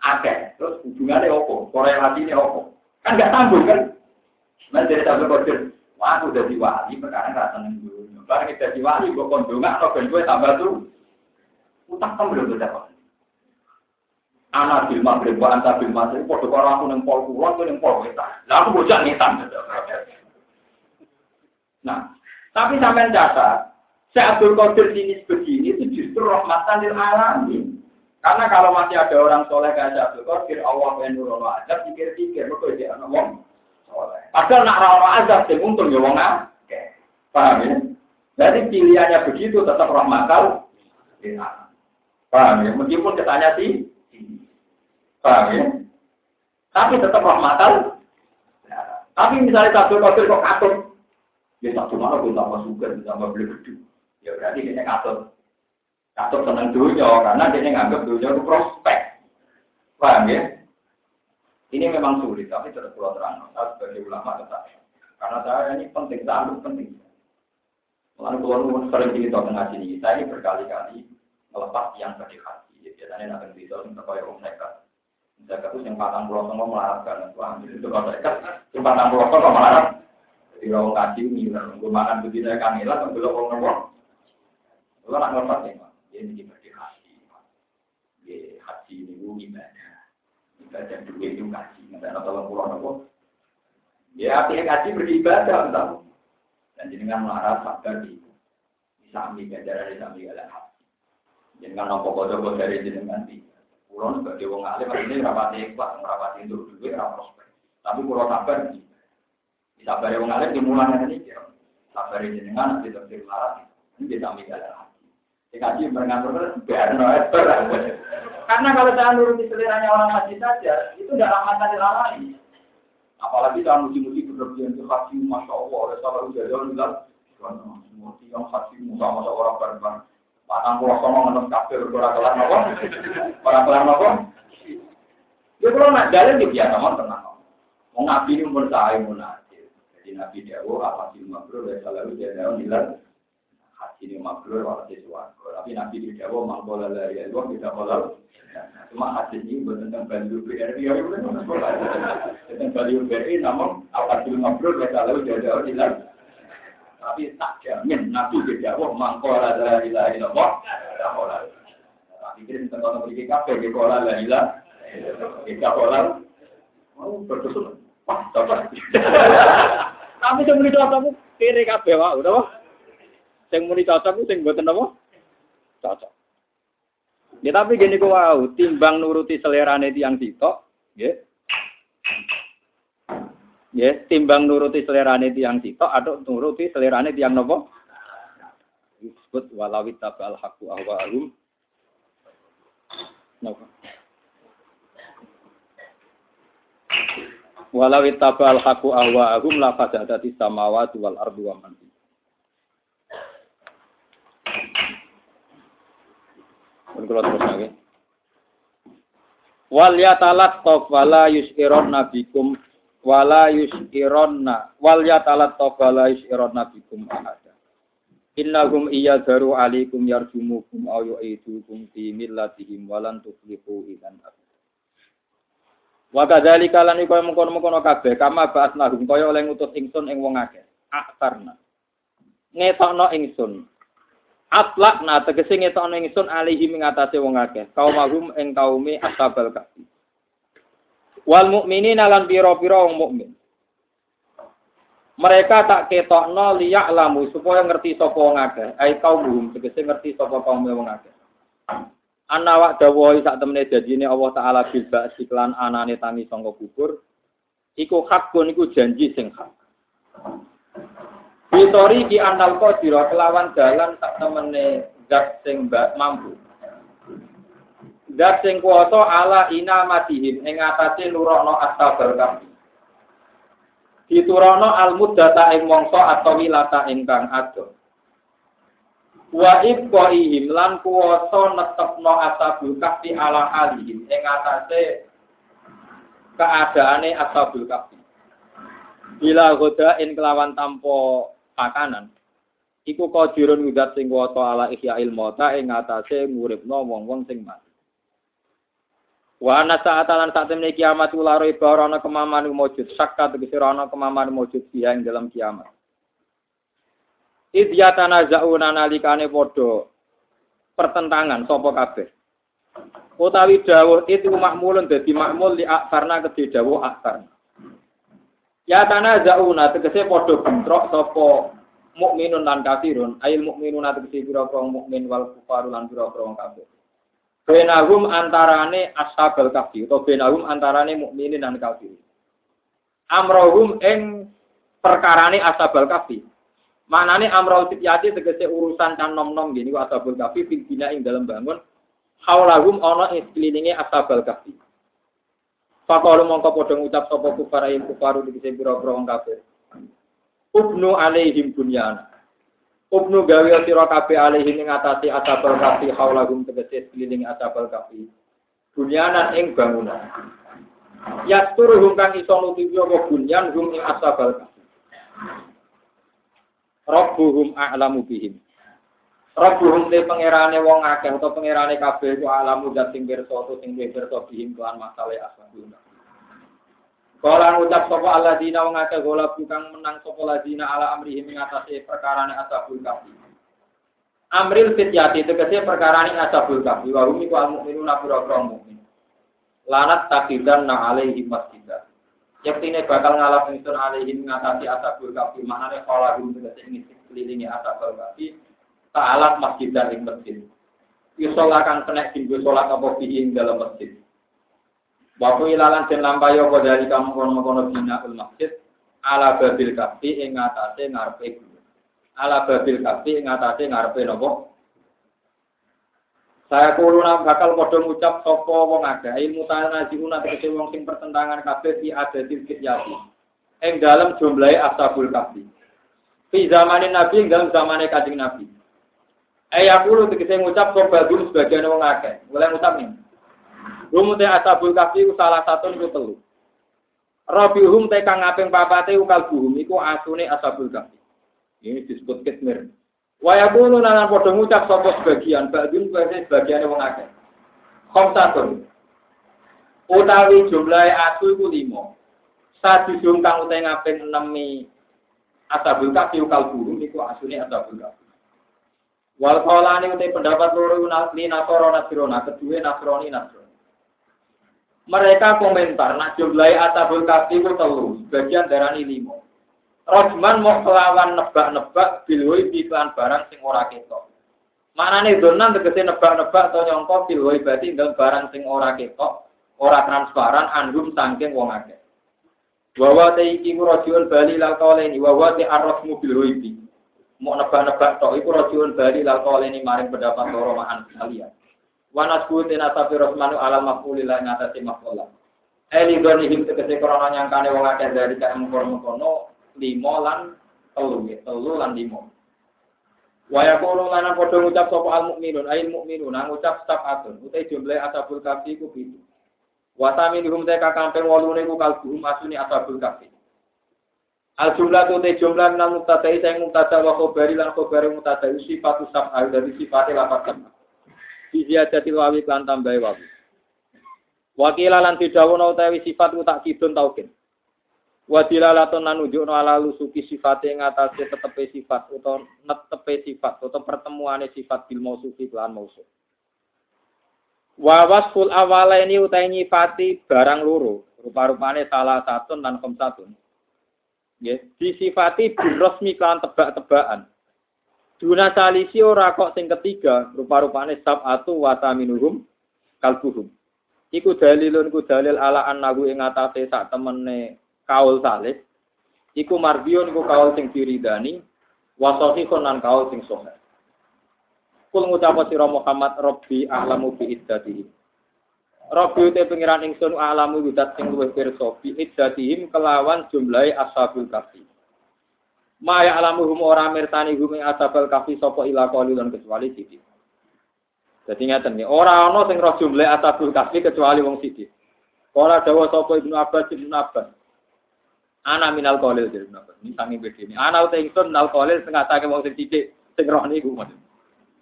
akeh. Terus hubungannya opo? Korelasinya opo? Kan gak sambung kan? Nah jadi sampai kodir, aku jadi wali, perkara nggak seneng dulu. Barang jadi wali, gue kondongan, no ben gue tambah tuh. Utang kan belum berapa? Anak bil maghrib, wa anta bil maghrib, podo karo aku neng pol kulon, gue neng pol wetan. Lah aku bocah ngetan. Nah, tapi sampai catat, saya Abdul Qadir ini begini itu justru rahmatan lil alamin. Karena kalau masih ada orang soleh kayak Abdul Qadir, Allah yang nurono azab, pikir-pikir, betul dia anak wong soleh. Padahal nak rawat azab, sih untung ya wong Paham ya? Jadi pilihannya begitu tetap rahmatan setan. Paham ya? Meskipun ketanya sih, paham ya? Tapi tetap rahmatan. Tapi misalnya satu kafir kok katut, ya satu malah pun tambah suka, tambah beli gede. Ya berarti dia katut. Katut senang dunia, karena dia nganggap dunia itu prospek. Paham ya? Ini memang sulit, tapi tetap pulau terang. Saya sebagai ulama tetap. Karena saya ini penting, sangat penting. Lalu keluar sering cerita ngaji ini, saya ini berkali-kali melepas yang sedih hati. Biasanya nanti cerita tentang kaya orang nekat. Nekat itu yang patang pulau semua melarat kan. Wah, itu kalau nekat, yang patang pulau semua melarat. Jadi orang ngaji ini, gue makan begitu saya kan belum orang ngomong. Kalau nak ngelepas ya, ini hati. Ya, ini gue gimana? Ibadah dua itu ngaji, nggak ada tolong pulau nopo. Ya, artinya beribadah, entah. Dan sabar di sami ganjaran di sami. Jenengan nopo kode dari di pulau sebagai wong alim ini itu duit, prospek. Tapi pulau sabar di sabar wong alim dimulai ini. Sabar jenengan nanti terus marah ini di sami galan hati. Dikaji noeter. Karena kalau saya nuruti seleranya orang haji saja, itu tidak rahmatan di lain. Apalagi dalam muji-muji berlebihan itu haji, masya Allah, oleh salah jauh bilang, semua yang haji musa masa orang bareng Patang pulau sama ngenes kafir orang kelar nopo, orang kelar nopo. Ya kalau nak jalan dia biasa mau tenang. Mau ini umur saya mau Jadi nabi Dawo apa sih dari salah udah jauh bilang haji ini makro walau sesuatu. Tapi nabi di Dawo mangkola dari Allah tidak kalau Cuma hadis ini tentang Bandu BRI, ya udah tentang Bandu BRI, namun apa dulu ngobrol, mereka lalu jauh-jauh hilang. Tapi tak jamin, Nabi dijawab, mangkola la ilaha illallah, Tapi kita tentang orang beri kafe, kekola la ilaha, kekola, mau berdusun, wah. Tapi yang muni cocok, kiri kafe, wah, udah, Yang muni cocok, yang buatan apa? Cocok. Ya tapi gini kok wow, timbang nuruti selerane tiang sitok, ya. Ya, timbang nuruti selerane tiang sitok atau nuruti selerane tiang nopo? Disebut walawit tabal haku ahwa'ahum. Nopo. Walawit tabal haku ahwa'ahum la fasadati samawati wal ardu wa man Pun kula terus lagi. Wal yatalat tof wala yusiron nabikum wala yusironna wal yatalat tof wala yusiron nabikum ahada. Innahum iya daru alikum yarjumukum aw yu'idukum fi millatihim walan tuflihu idan Wa kadzalika lan iku mengkono-mengkono kabeh kama ba'atnahum kaya oleh ngutus ingsun ing wong akeh. Aktarna. Ngetokno ingsun Atlak na tegese ngetokno ingsun alihi mengatasi wong akeh. Kaum mahum ing kaume ashabal kahfi. Wal mukminina lan pira-pira wong mukmin. Mereka tak ketokno liyak lamu supaya ngerti sapa wong akeh. Ai kaum mahum tegese ngerti sapa kaum wong akeh. Ana wak dawuhi sak temene janjine Allah taala bil siklan anane tangi sangka kubur. Iku hakun iku janji sing hak. Bitori di andal kodiro kelawan jalan tak temene zat sing mampu. Zat sing kuasa ala ina matihim ing atase nurono astabal kami. Diturono al muddata ing mongso atau wilata ingkang ado. Wa ibqaihim lan kuwasa netepno asabul kahfi ala alihim ing atase keadaane asabul kahfi. Bila goda in kelawan tampo pakanan. Iku qadirun ngudat sing kuwasa ala ihya'il mauta ing ngatasé nguripno wong-wong sing mati. Wa ana sa'atalan saat temene kiamat ulah ro ana kemaman mujud. Sakka tegese ana kemaman mujud dia ing dalam kiamat. Idh yatanaza'una nalikane padha pertentangan sapa kabeh. Utawi dawuh itu makmulun dadi makmul li akarna kedhe dawuh akarna Ya tanah zauna tegese padha bentrok sapa mukminun lan kafirun, ayil mukminun tegese pira-pira mukmin wal kufaru lan pira-pira kafir. Benahum antarane ashabal kafir atau benahum antarane mukminin dan kafir. Amrohum ing perkarane ashabal kafir. Manane amrul fityati tegese urusan can nom-nom gini ashabul kafi fil bina ing dalam bangun haulahum ana ing sekelilinge ashabul kafi. Fakalu mongko padha ngucap sapa kufar ing kufaru tegese pira-pira wong kafir. Ubnu alaihim bunyana. Ubnu gawe sira kabeh alaihim ing atase ashabul kafi haulahum tegese sekelilinge ashabul kafi. Bunyanan ing bangunan. Yasturuhum kang iso nutupi apa bunyan hum ing ashabul kafi. Rabbuhum a'lamu bihim. Rabbuhum te pangerane wong akeh utawa pangerane kabeh iku alamu dat sing pirsa utawa sing pirsa bihim kan masalah asbabun. Kala ngucap sapa alladzina wong akeh gola bukan menang sapa alladzina ala amrihim ing atase perkarane ashabul kafi. Amril fityati tegese perkarane ashabul kafi wa hum iku al-mu'minuna pira-pira mukmin. Lanat takidan na alaihi masjidah. Yaktine bakal ngalap ingsun alaihim ngatasi asabul kafi maknane kala gum tegese ngisi kelilingi asabul kafi ta'alat masjid dan ing masjid. Yusola kang kena tinggu sholat apa fihi dalam masjid. Waktu ilalan den lampayo apa dari kamu kono-kono bina ul masjid ala babil kafi ing ngatasi ngarepe Ala babil kafi ing ngatasi ngarepe nopo saya kuruna bakal padha ngucap sapa wong akeh ilmu tanazihuna tegese wong sing pertentangan kabeh di adatil kityati. Ing dalam jumlahe ashabul kafi. Fi zamanin Nabi ing dalam zamane Kanjeng Nabi. Eh aku lu tegese ngucap sapa dulu sebagian wong akeh. Mulai ngucap nih. Rumute ashabul kafi salah satu niku telu. Rabihum te kang ngaping papate ukal buhum iku asune ashabul kafi. Ini disebut kitmir. Waya kuno nangan podo ngucap sapa sebagian, badun kuwi sebagian wong akeh. Khamsatun. Utawi jumlahe asu iku 5. Sadisung kang utahe ngaping 6 asabul kafi ukal buru niku asune asabul kafi. Wal qolani utai pendapat loro li nasoro nasrona, kedua nasroni nasroni. Mereka komentar, nak jumlahi asabul kafi itu telu, sebagian darani limo. Rojman mau kelawan nebak-nebak bilwoi biklan barang sing ora ketok. Maknane donan tegese nebak-nebak atau nyongko bilwoi berarti dalam barang sing ora ketok, ora transparan anhum sangking wong akeh. Wawa te iki rajiun bali lal kauleni wawa te arrafmu bilwoi bi. Mau nebak-nebak tok iku rajiun bali lal kauleni maring pendapat loro ma'an kalian. Wanas kuwi nasafi rosmanu ala mafulillah ngatasi mafulah. Eli doni him tegese korona nyangkane wong akeh dari kae mengkono-mengkono limo lan telu ya telu lan limo Waya kono lan padha ngucap sapa al mukminun ail mukminun ngucap atun utai jumlah asabul kafi ku pitu Wasami minhum te kakampeng wolune ku kalbu masuni asabul kafi Al jumlah tu jumlah nang mutadai saya mutada wa khobari lan khobari mutada sifat sab'al dari sifatnya lapat sama Bizia jadi wawi klan tambahi wawi Wakila lan tidawuna utawi sifat utak kidun taukin Wadilalatun lan nunjukno ala lusuki sifate ngatasé tetepe sifat utawa netepe sifat utawa pertemuane sifat bil mausufi lan mausuf. Wa wasful awala ini utai nyifati barang loro, rupa-rupane salah satu dan satu. Ya, disifati bil resmi kan tebak-tebakan. Duna salisi ora kok sing ketiga, rupa-rupane sab'atu wa taminuhum kalbuhum. Iku dalilun ku dalil ala annahu ing atase sak temene kaul salih iku marbion iku kaul sing diridani wasohi konan kaul sing sohe kul ngucap sira Muhammad Rabbi ahlamu bi iddatihi Rabbi te pengiran ingsun alamu yudat sing luwih pirsa bi iddatihim kelawan jumlahe ashabul kafi Maya alamuhum ora mirsani hum ing ashabul kafi sapa ila qalilun kecuali sithik Dadi ngaten iki ora ana sing roh jumlah ashabul kafi kecuali wong sithik Kala dawa sapa Ibnu Abbas Ibnu Abbas Ana minal kolil jadi kenapa? Ini sangi beda ini. Ana uta ingsun minal kolil setengah sakit mau sing titik sing roh niku maksud.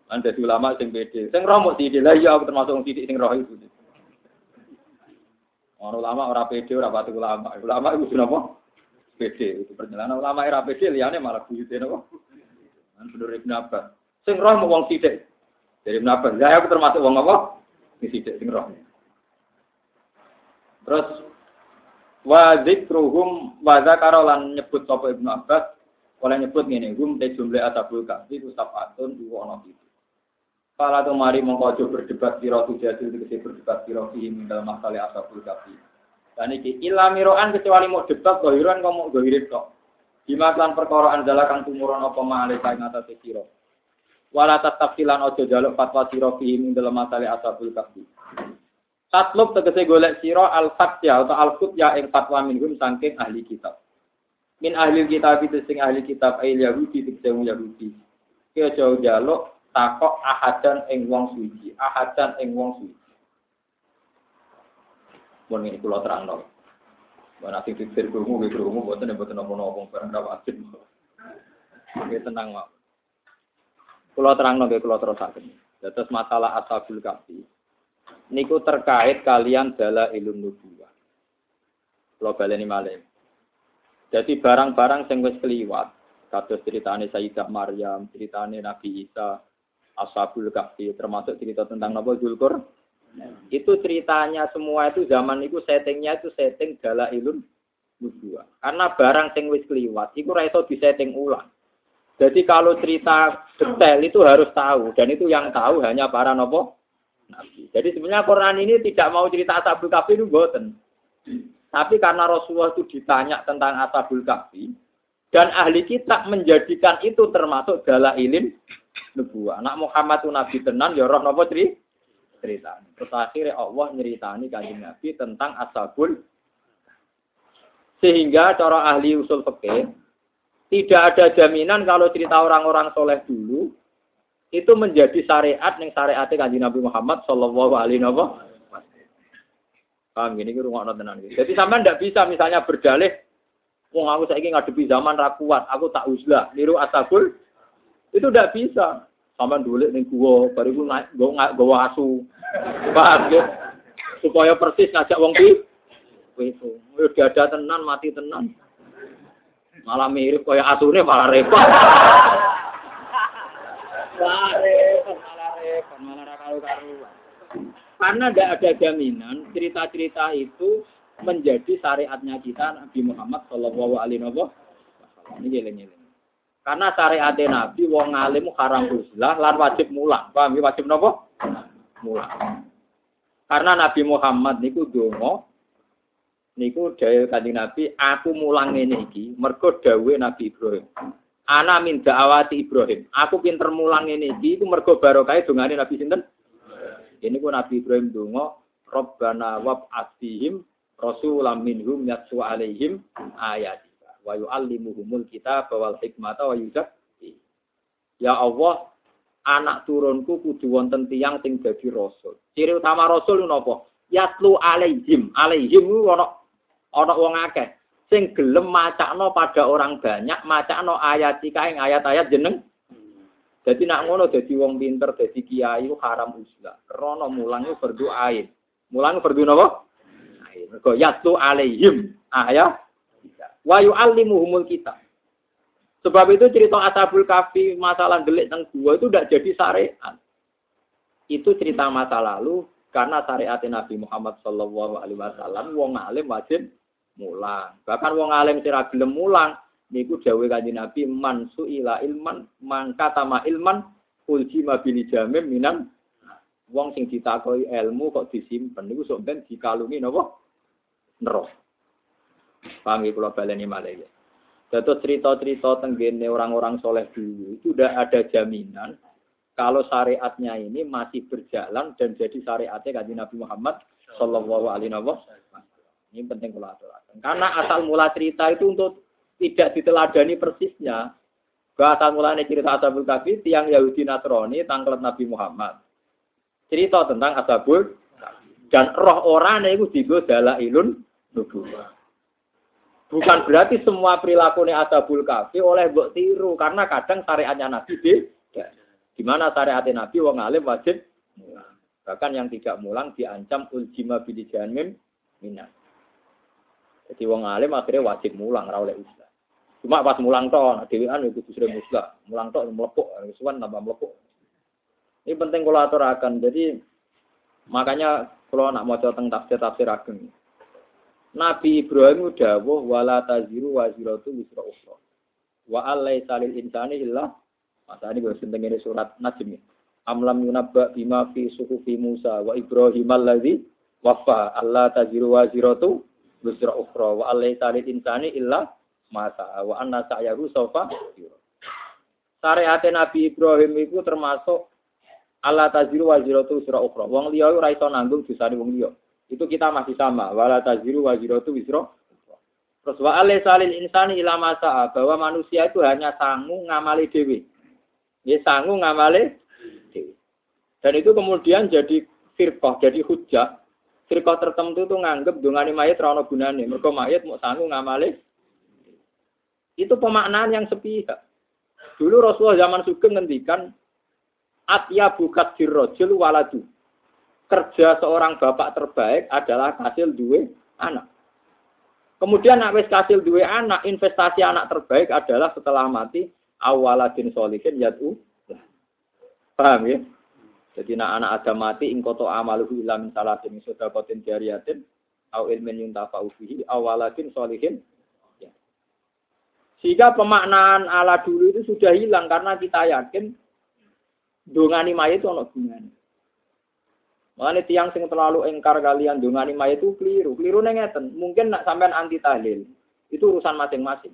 Anda di ulama sing beda. Sing roh mau titik lah ya aku termasuk wong titik sing roh itu. Orang ulama orang pede orang batu ulama. Ulama itu sudah apa? Pede itu perjalanan ulama era pede liane malah buyute napa? Kan bener Ibnu Abbas. Sing roh mau wong titik. Dari Ibnu Abbas. Saya aku termasuk wong apa? Sing titik sing roh. Terus Wa dzikruhum wa zakarolan nyebut sapa Ibnu Abbas oleh nyebut ngene hum te jumlah asabul kahfi ku sabatun dua ono itu. Para tu mari mongko aja berdebat sira tu jadi tegese berdebat sira fi dalam masalah asabul kahfi. Dan iki ilamiroan kecuali mau debat gohiran kok mau gohirin kok. Bima kan perkara anjala kang tumurun apa kain atas sira. Wala tafsilan ojo jaluk fatwa sira fihi ing dalam masalah asabul kahfi. Tatlub tegese golek sira al-fatya atau al-futya ing fatwa minhum saking ahli kitab. Min ahli kitab itu sing ahli kitab ayil Yahudi tegese Yahudi. Ki aja jaluk takok ahadan ing wong suci, ahadan ing wong suci. Mun iki kula terangno. Mana sing pikir krungu nggih krungu boten boten napa-napa barang ra wajib. Nggih tenang, Mak. Kula terangno nggih kula terusaken. Dados masalah ashabul kahfi. Niku terkait kalian dala ilmu nubuwah. Kula baleni malih. Jadi barang-barang sing wis kliwat, kados ceritane Sayyidah Maryam, ceritane Nabi Isa, Ashabul Kahfi, termasuk cerita tentang Nabi Zulkur, itu ceritanya semua itu zaman itu settingnya itu setting gala ilun. Karena barang sing wis kliwat, itu raiso setting ulang. Jadi kalau cerita detail itu harus tahu dan itu yang tahu hanya para nopo nabi. Jadi sebenarnya Quran ini tidak mau cerita Ashabul Kahfi itu boten. Tapi karena Rasulullah itu ditanya tentang Ashabul Kahfi dan ahli kitab menjadikan itu termasuk gala ilin nubuah. Anak Muhammad itu nabi tenan ya roh nopo cerita cerita. Terus akhirnya Allah nyeritani kanjeng Nabi tentang ashabul sehingga cara ahli usul fikih tidak ada jaminan kalau cerita orang-orang soleh dulu itu menjadi syariat yang syariatnya kanjeng Nabi Muhammad Shallallahu Alaihi Wasallam. Paham gini rumah tenan Jadi sama ndak bisa misalnya berdalih, wong aku saya ngadepi zaman rakuat, aku tak uzlah, niru asabul, itu ndak bisa. Sama dulu nih gua, baru gua naik, gua gua asu, paham ya? Supaya persis ngajak wong pi, itu, udah ada tenan, mati tenan, malah mirip kayak asune malah repot. malah repot, malah repot, malah karu-karuan. Karena tidak ada jaminan cerita-cerita itu menjadi syariatnya kita Nabi Muhammad Shallallahu Alaihi Wasallam. Ini geleng-geleng. Karena syariat Nabi wong alim haram huslah lan wajib mulang. Paham ya wajib napa? Mulang. Karena Nabi Muhammad niku donga niku dawuh Kanjeng Nabi, aku mulang ngene iki mergo dawuhe Nabi Ibrahim. Ana min da'awati Ibrahim. Aku pinter mulang ngene iki iku mergo barokah dongane Nabi sinten? Ini ku Nabi Ibrahim donga, Rabbana wab'athihim rasulam minhum yatsu alaihim ayat wa yu'allimuhumul kitab wal hikmata wa yuzakki. Ya Allah, anak turunku kudu wonten tiyang sing dadi rasul. Ciri utama rasul napa? Yatlu alaihim. Alaihim ku ana ana wong akeh sing gelem macakno pada orang banyak, macakno ayat ing ayat-ayat jeneng. Jadi nak ngono dadi wong pinter, dadi kiai haram uslah. Krana mulange berdoa. Mulange berdoa napa? Mergo yatlu alaihim ayat Wa yu'allimuhumul kita. Sebab itu cerita Ashabul Kafi masalah gelik dan gua itu tidak jadi syariat. Itu cerita masa lalu karena syariat Nabi Muhammad Shallallahu Alaihi Wasallam wong alim wajib mulang. Bahkan wong alim sira gelem mulang niku dawuh kanjeng Nabi man suila ilman mangka tama ilman ulji mabili jamim minan wong sing ditakoi ilmu kok disimpen niku sok ben dikalungi napa neraka. Paham ya kalau baleni ya. Terus cerita-cerita tenggene orang-orang soleh dulu itu udah ada jaminan kalau syariatnya ini masih berjalan dan jadi syariatnya kaji Nabi Muhammad Shallallahu Alaihi Wasallam. Ini penting kalau aturakan. Karena asal mula cerita itu untuk tidak diteladani persisnya. Asal mulanya cerita Ashabul Kahfi tiang Yahudi Nasrani tangklet Nabi Muhammad. Cerita tentang Ashabul dan roh orang itu juga dalam ilun nubuah. Bukan berarti semua perilaku ini asabul kafi oleh mbok tiru karena kadang syariatnya Nabi beda. Gimana syariat Nabi wong alim wajib mulang. Bahkan yang tidak mulang diancam uljima bidijamin minat. Jadi wong alim akhirnya wajib mulang ra oleh. Cuma pas mulang toh, dewean itu sering usah. Mulang toh melepuk, suwan tambah melepuk. Ini penting kalau aturakan. Jadi makanya kalau nak mau tentang tafsir tafsir ageng. Nabi Ibrahim dawuh wala taziru wa ziratu wisra ukhra. Wa alai salil insani illa masa ini gue senteng ini surat Najm. Amlam yunabba bima fi suhufi Musa wa Ibrahim alladzi wafa Allah taziru wa ziratu wisra ukhra wa alai salil insani illa masa wa anna sa'yahu sofa Syariat Nabi Ibrahim itu termasuk Allah taziru waziratu usra ukhra. Wong liya ora iso nanggung dosane wong liya. Itu kita masih sama. Wala taziru waziratu wisra Terus wa salil insani ila masa bahwa manusia itu hanya sanggup ngamali dewi. Ya sanggup ngamali dewi. Dan itu kemudian jadi firqah, jadi hujah. Firqah tertentu itu nganggep dongane mayit ra ono gunane. Mergo mayit mau sanggup ngamali. Itu pemaknaan yang sepihak. Dulu Rasulullah zaman Sugeng ngendikan atya bukat dirrojul waladu. Kerja seorang bapak terbaik adalah hasil dua anak. Kemudian nak wis kasil dua anak, investasi anak terbaik adalah setelah mati awaladin solihin yatu. Paham ya? Jadi nak anak ada mati ingkoto amaluhu ila min salatin sodakotin jariyatin au ilmin yuntafa'u fihi awaladin solihin. Ya. Sehingga pemaknaan ala dulu itu sudah hilang karena kita yakin dongani mayit itu ono gunanya. Makanya tiang sing terlalu engkar kalian dongani mayat itu keliru. Keliru ngeten. Mungkin nak sampean anti tahlil. Itu urusan masing-masing.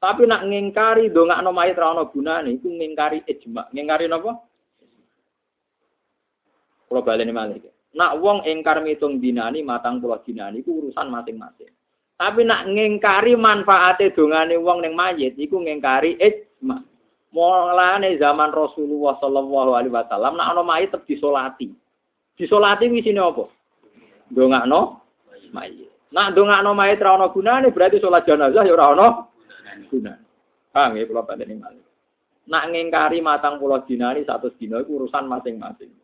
Tapi nak ngingkari dongak no mayat rano gunane itu ngingkari ijma. Ngingkari napa? Balik malik. Nak wong engkar mitung dinani matang pulau dinani itu urusan masing-masing. Tapi nak ngingkari manfaatnya dongane wong neng mayit itu ngingkari ijma. Mulane zaman Rasulullah Shallallahu Alaihi Wasallam nak ono mayit disolati. Disolati sini apa? Dongakno mayit. Nak dongakno mayit ra ono gunane berarti sholat jenazah ya ora ono gunane. Paham ya kula pateni malih. Nak ngingkari matang pulau dinari satu dina itu urusan masing-masing.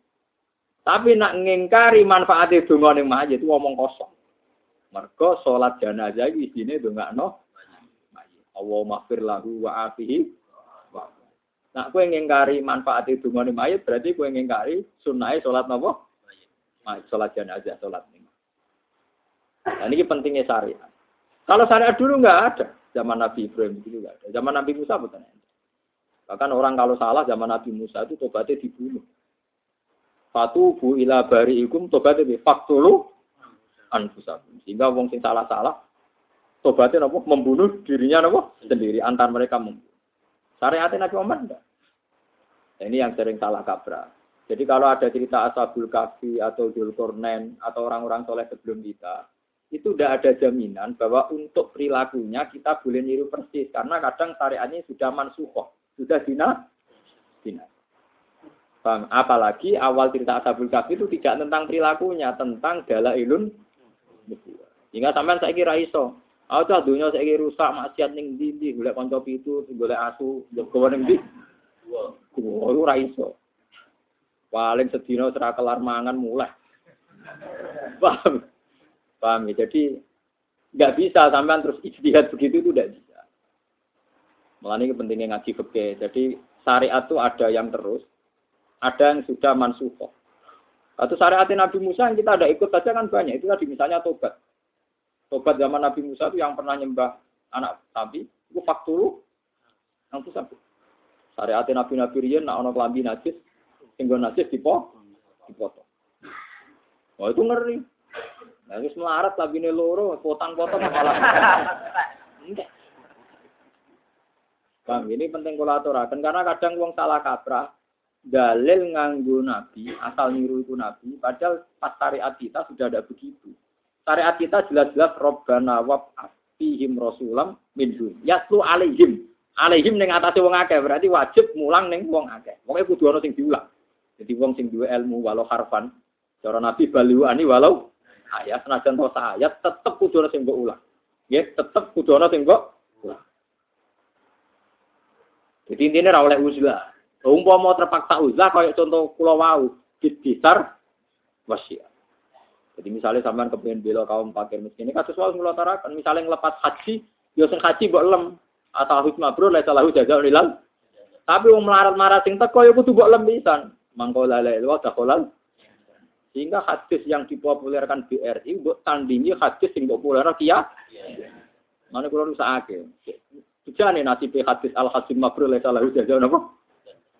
Tapi nak ngingkari manfaatnya dongane mayit itu ngomong kosong. Mergo sholat jenazah iki isine dongakno mayit. Allahumma fir lahu wa afihi Nak kue ngingkari manfaat itu mayit berarti kue ngingkari sunnah sholat nopo sholat jenazah, sholat ini. Nah, ini pentingnya syariat. Kalau syariat dulu nggak ada, zaman Nabi Ibrahim itu nggak ada. Zaman Nabi Musa bukan ada. Bahkan orang kalau salah zaman Nabi Musa itu tobatnya dibunuh. Fatu bu ila bari ikum tobatnya di faktulu anfusakum. Sehingga wong sing salah-salah tobatnya nopo membunuh dirinya nopo sendiri antar mereka membunuh. Syariatnya Nabi Muhammad enggak. Nah, ini yang sering salah kaprah. Jadi kalau ada cerita Ashabul Kahfi atau Dzulkarnain atau orang-orang soleh sebelum kita, itu tidak ada jaminan bahwa untuk perilakunya kita boleh niru persis karena kadang syariatnya sudah mansuhoh, sudah dina, dina. Bang, apalagi awal cerita Ashabul Kahfi itu tidak tentang perilakunya, tentang ilun. Hingga sampai saya kira iso. Aku tuh dunia saya kira rusak maksiat ning ndi boleh konco itu, boleh asu, boleh ning ndi. Wah, ora iso. Paling sedino serak kelar mangan mulai. Paham? Paham ya? Jadi nggak bisa sampai terus ijtihad begitu itu tidak bisa. Malah ini pentingnya ngaji fikih. Jadi syariat itu ada yang terus, ada yang sudah mansuhoh. Atau syariat Nabi Musa yang kita ada ikut saja kan banyak. Itu tadi misalnya tobat. Tobat zaman Nabi Musa itu yang pernah nyembah anak sapi, itu fakturu yang sapi. Syariat Nabi Nabi Rian, nak ono kelambi najis, Sehingga nasib dipo, dipotong. Oh itu ngeri. Nah, melarat tapi ini loro, potong-potong malah. Bang, ini penting kolaborasi karena kadang uang salah kaprah, dalil nganggu nabi, asal niru itu nabi, padahal pas syariat kita sudah ada begitu. Syariat kita jelas-jelas robbana wab fihim rasulam minhum. Yaslu alaihim. Alaihim ning atase wong akeh, berarti wajib mulang ning wong akeh. Pokoke kudu ana sing diulang. Jadi wong sing duwe ilmu walau harfan, cara Nabi ani walau ayat senajan to ayat tetep kudu ana sing mbok ulang. Nggih, tetep kudu ana sing mbok ulang. Jadi intinya ra oleh uzlah. Umpama terpaksa uzlah kaya contoh kula wau, besar wasiat. Jadi misalnya sampean kepengen bela kaum fakir miskin ini kasus wau kula tarakan, misalnya ngelepas haji, yo sing haji mbok lem atau hikmah bro la salahu jaza ilal. Tapi wong melarat-marat sing teko yo kudu mbok lem pisan mangkola lelwa dakolal sehingga hadis yang dipopulerkan BRI buat tandingi hadis yang populer kia. Mana kalau rusak ake nih nasib hadis al hasim mabrur lesa lahu jauh apa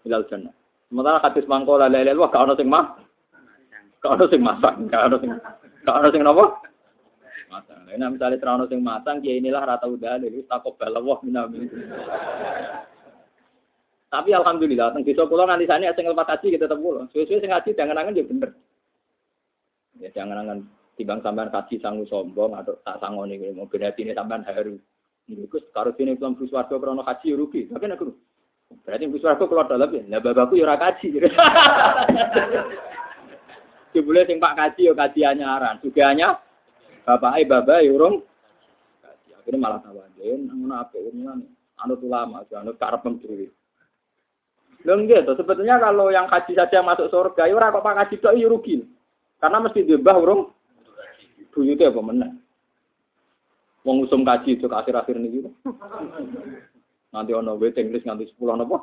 bilal jannah. Sementara hadis mangkola lelwa gak ono sing mah ono sing masak gak ono sing gak ono Masang. Nah, misalnya terano sing matang, ya inilah rata udah dari takut balawah minami. Tapi alhamdulillah, teng desa kula nganti sane sing lepas haji kita tetep kula. Suwe-suwe sing haji jangan-jangan ya bener. Ya jangan-jangan timbang sampean haji sangu sombong atau tak sangoni mau berarti ini sampean haru. Iku karo sini Islam bus warga krono haji ya rugi. Tapi nek berarti bus warga keluar dalam ya. Lah bapakku ya ora kaji. Jebule sing Pak kaji ya kaji anyaran. Sugihane bapak ya urung kaji. Akhirnya malah tawajen ngono apik ngono. Anut ulama, anut karep dhewe. Lho nggih to, sebetulnya kalau yang kaji saja masuk surga, ya ora kok Pak kaji tok ya rugi. Karena mesti diembah urung buyute apa meneh. Wong usum kaji itu akhir-akhir niki. Nanti ono waiting list nganti 10 napa?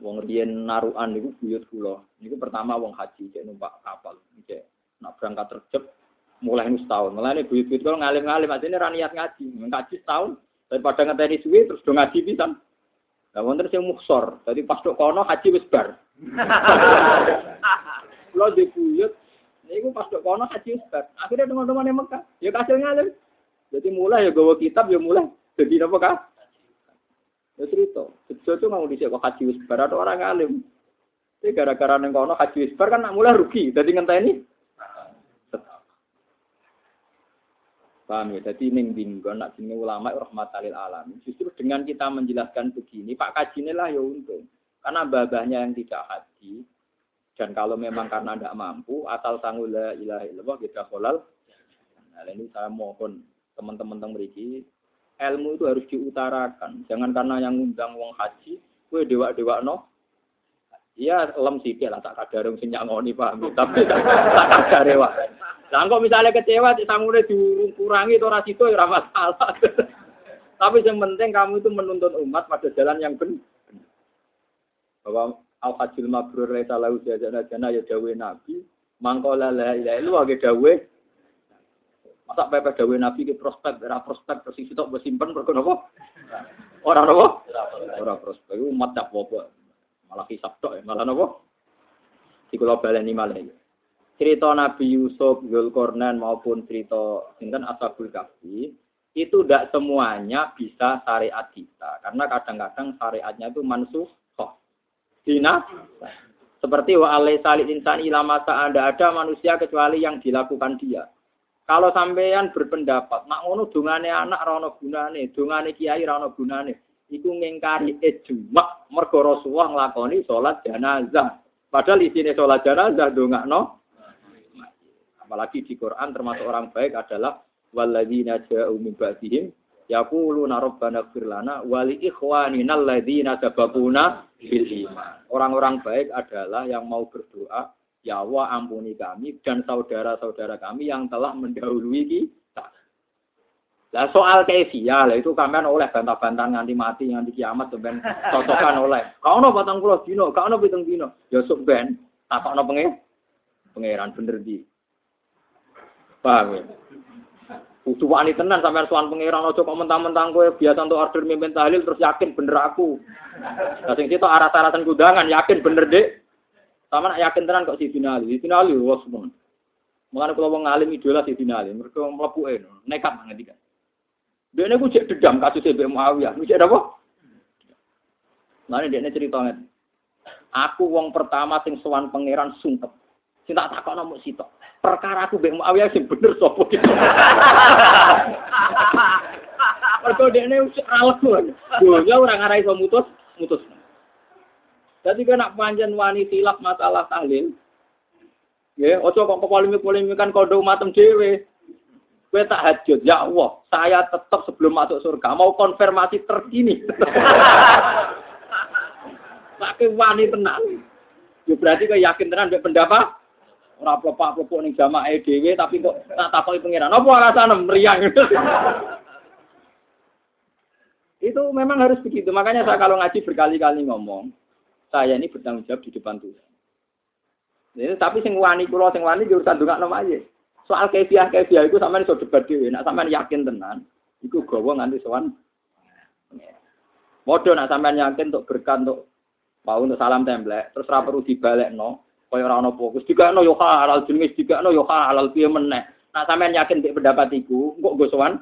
Wong riyen narukan niku buyut kula. Niku pertama wong haji cek numpak kapal. Cek nak berangkat terjep mulai ini setahun. Mulai ini buyut-buyut kalau ngalim-ngalim ini raniat ngaji. Ngaji setahun daripada ngeteni suwi terus do ngaji pisan. Lah wonten sing muksor. Dadi pas tok kono haji wis bar. Kulo di buyut niku pas tok kono haji wis bar. Akhirnya teman-teman yang Mekah ya kasil ngalim. Jadi mulai ya gawa kitab ya mulai jadi apa kah? Ya cerita. Cerita itu mau dicek kok haji wis bar atau orang ngalim. Jadi gara-gara neng kono haji wis bar kan nak mulai rugi. Jadi ngenteni Paham ya? Jadi ning dinggon nak jenenge ulama rahmatalil alam. Justru dengan kita menjelaskan begini, Pak Kaji lah ya untung. Karena babahnya yang tidak haji dan kalau memang karena tidak mampu asal sanggup la ilaha illallah kita kolal. Nah, ini saya mohon teman-teman teng mriki ilmu itu harus diutarakan. Jangan karena yang ngundang wong haji, kue dewa-dewa no. Iya, lem sithik lah tak kadare sing nyangoni paham. Tapi tak kadare wae. Lah kok misalnya kecewa di sangune dikurangi itu ora situ ya masalah. Tapi yang penting kamu itu menuntun umat pada jalan yang benar. Bahwa al hajjul mabrur laisa lahu jazana jana ya dawe nabi, mangkola la ilaha illallah ge dawe. Masa pepe dawe nabi ke prospek, ora prospek terus sitok mbok simpen pergo napa? Ora napa? Ora prospek umat tak apa Malah hisab tok ya, malah napa? Di kula baleni malah ya cerita Nabi Yusuf, Zulkarnain maupun cerita sinten Ashabul Kahfi itu tidak semuanya bisa syariat kita karena kadang-kadang syariatnya itu mansuh Dina seperti wa alai salih insan ilama ada ada manusia kecuali yang dilakukan dia. Kalau sampean berpendapat, nak ngono dungane anak rono gunane, dungane kiai rono gunane, iku ngingkari ijma mergo Rasulullah nglakoni salat jenazah. Padahal isine salat jenazah dongakno Apalagi di Quran termasuk orang baik adalah walladzina ja'u min ba'dihim yaquluna rabbana ighfir lana wa li ikhwanina alladzina sabaquna iman. Orang-orang baik adalah yang mau berdoa, ya Allah ampuni kami dan saudara-saudara kami yang telah mendahului kita. Lah soal keifiyah lah itu kalian oleh bantah-bantahan nganti mati nganti kiamat sampean cocokan oleh. Kau ono batang pulau dino, kau ono pitung dino. Ya sok ben takokno pengen pangeran bener di. Paham ya? Kudu wani tenan sampean sowan pangeran aja kok mentang-mentang kowe biasa untuk order mimpin tahlil terus yakin bener aku. Lah sing situ arat-aratan kudangan yakin bener Dik. Sama nak yakin tenan kok si finali. Si finali wis semua. Mulane kula wong alim idola si finali, mergo mlebuke nekat ngendikan. Dene ku cek dedam kasus Mbak Muawiyah. Cek apa? Mane dekne cerita ngene. Aku wong pertama sing sowan pangeran sungkep. Sing tak takokno mung sitok perkara aku mbek Muawiyah sing bener sapa gitu. Mergo dekne usik ra lego. Dunya ora ngarai iso mutus, mutus. Jadi kan nak panjen wani silap masalah tahlil. Ya, ojo kok polemik-polemik kan kodo matem dhewe. Kowe tak hajut, ya Allah, saya tetap sebelum masuk surga mau konfirmasi terkini. Pakai wani tenang. Ya berarti kau yakin tenan mbek pendapat Ora plepak-plepuk ning jamaah dhewe tapi kok tak takoki pangeran. Apa alasan meriang? Itu memang harus begitu. Makanya saya kalau ngaji berkali-kali ngomong, saya ini bertanggung jawab di depan Tuhan. Ini, tapi sing wani kula sing wani urusan ndongakno aja. Soal kefiah kefiah itu sampean iso debat dhewe. Nek sampean yakin tenan, iku gawa nganti sowan. Modho nak sampean yakin untuk berkah untuk mau untuk salam templek, terus ra perlu dibalekno, Kaya ora ana fokus. Dikakno yo halal jenenge dikakno yo halal piye meneh. Nak sampean yakin di pendapat iku, kok gue sowan.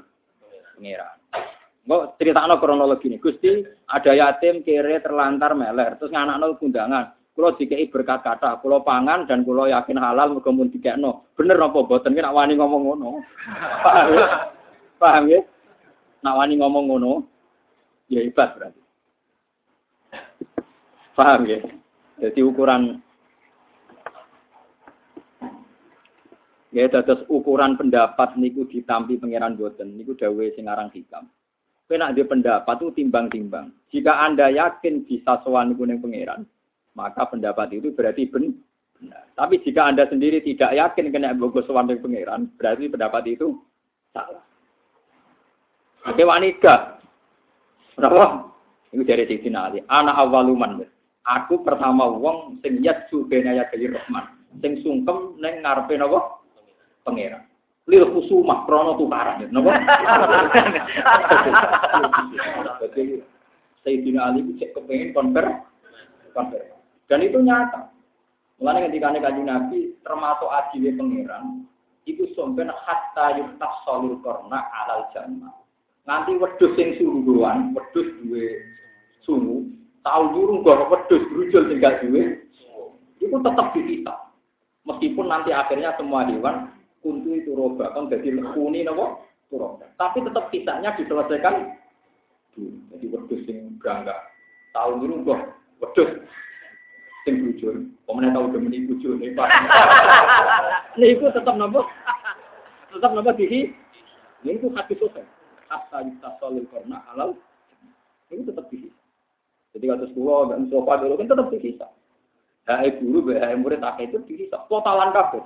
Kok critakno kronologi ini. Gusti ada yatim kere terlantar meler, terus nganakno kundangan. Kulo dikei berkat kata, kulo pangan dan kulo yakin halal muga mun dikekno. Bener apa boten ki nak wani ngomong ngono. Paham ya? Paham ya? Nak wani ngomong ngono, ya hebat berarti. Paham ya? Jadi ukuran Ya dados ukuran pendapat niku ditampi pangeran boten niku dawe sing aran hikam. Dia pendapat itu timbang-timbang. Jika Anda yakin bisa sowan niku ning pangeran, maka pendapat itu berarti benar. Tapi jika Anda sendiri tidak yakin kena bogo ning pangeran, berarti pendapat itu salah. Oke wanita. Berapa? Itu dari sisi Ali. Anak awaluman. Aku pertama wong sing yatsu ya Rahman. Sing sungkem neng ngarepe napa? pangeran. Lil kusumah krono tukaran, napa? Sayyidina Ali cek kepengen konver, konver. Dan itu nyata. Mulanya ketika kaji Nabi termasuk adilnya pangeran, itu sampai hatta yuktah solul korna alal jannah. Nanti wedus yang suruhan, wedus dua suhu, tahu durung gak wedus berujul tinggal dua, itu tetap dihisap. Meskipun nanti akhirnya semua hewan kuntu itu roba kan jadi lekuni nopo roba tapi tetap kisahnya diselesaikan jadi wedus sing berangkat tahu dulu kok wedus sing bujur pemenang tahu udah meni bujur nih pak ini itu tetap nopo tetap nopo dihi ini itu hati selesai hatta solil karena halal ini tetap dihi jadi kata sekolah dan sofa dulu kan tetap dihisap Hai guru, hai murid, akhir itu dihisap. Totalan kabeh.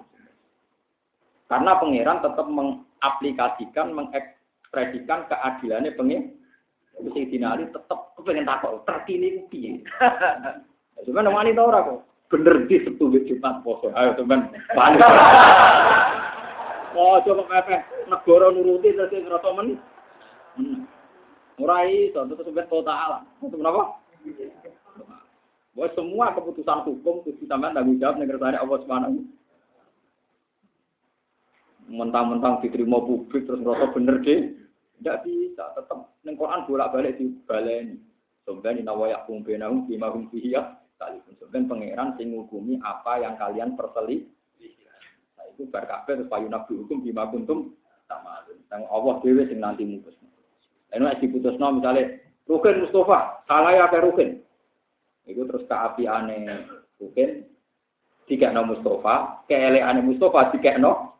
Karena pangeran tetap mengaplikasikan, mengekspresikan keadilannya pengen. Sayyidina Ali tetap kepengen takut, terkini piye. Cuma nama ini tau kok. Bener di setu Jumat poso. Ayo teman. Oh, coba pepe negara nuruti terus ngerasa men. Hmm. Ora iso, terus sampai total. Kenapa? Bahwa semua keputusan hukum itu sampean tanggung jawab negara Allah Subhanahu mentang-mentang diterima publik terus merasa bener deh tidak bisa tetap neng Quran bolak balik di baleni sebenarnya nawaya kum benahum bima hum fiya sekalipun sebenarnya pangeran sing ngukumi apa yang kalian perseli nah itu berkabeh terus payuna hukum bima kuntum sama yang Allah dewi sing nanti mutus ini masih putus no misalnya Rukin Mustafa salah ya Rukin itu terus keapi aneh Rukin tiga no Mustafa keele aneh Mustafa tiga no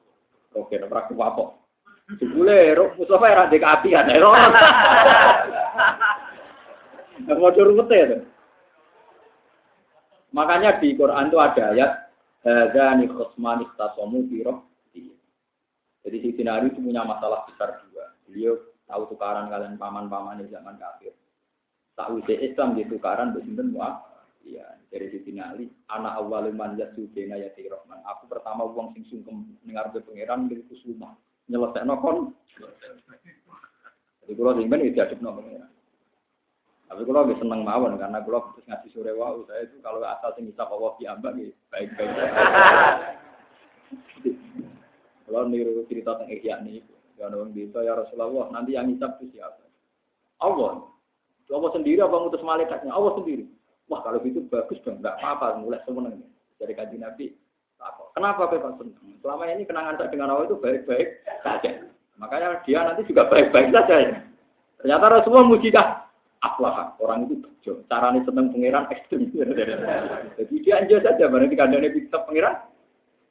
Oke, ora kuwapo. Jebule Mustafa ora ndek apian. Nggak mau curut ya. Makanya di Quran itu ada ayat Hadani khosmani tasomu biro. Jadi si Sinari itu punya masalah besar juga. Beliau tahu tukaran kalian paman-paman di zaman kafir. Tahu Islam di tukaran bersinten wah. Iya, dari Siti Ali, anak awal man yasu bena ya Rahman. Aku pertama uang sing sungkem dengar be pangeran dari kusuma. Nyelesai nokon. Jadi kalau sing ben itu adib pangeran. Tapi kalau lebih seneng mawon karena kalau terus ngasih sore wau saya itu kalau asal sing bisa Allah diambak ya baik-baik. Kalau niru cerita tentang Ihya nih, ya orang bisa ya Rasulullah nanti yang hisap itu siapa? Allah. Allah sendiri apa ngutus malaikatnya? Allah sendiri. Wah kalau gitu bagus dong, nggak apa-apa, mulai semeneng. Dari kaji Nabi, kenapa Pak senang? Selama ini kenangan saya dengan Allah itu baik-baik saja. Makanya dia nanti juga baik-baik saja. Ya. Ternyata Rasulullah muji dah. Aflah, orang itu bejo. Caranya seneng pangeran ekstrim. Jadi dia aja saja, berarti kandangnya bisa pangeran.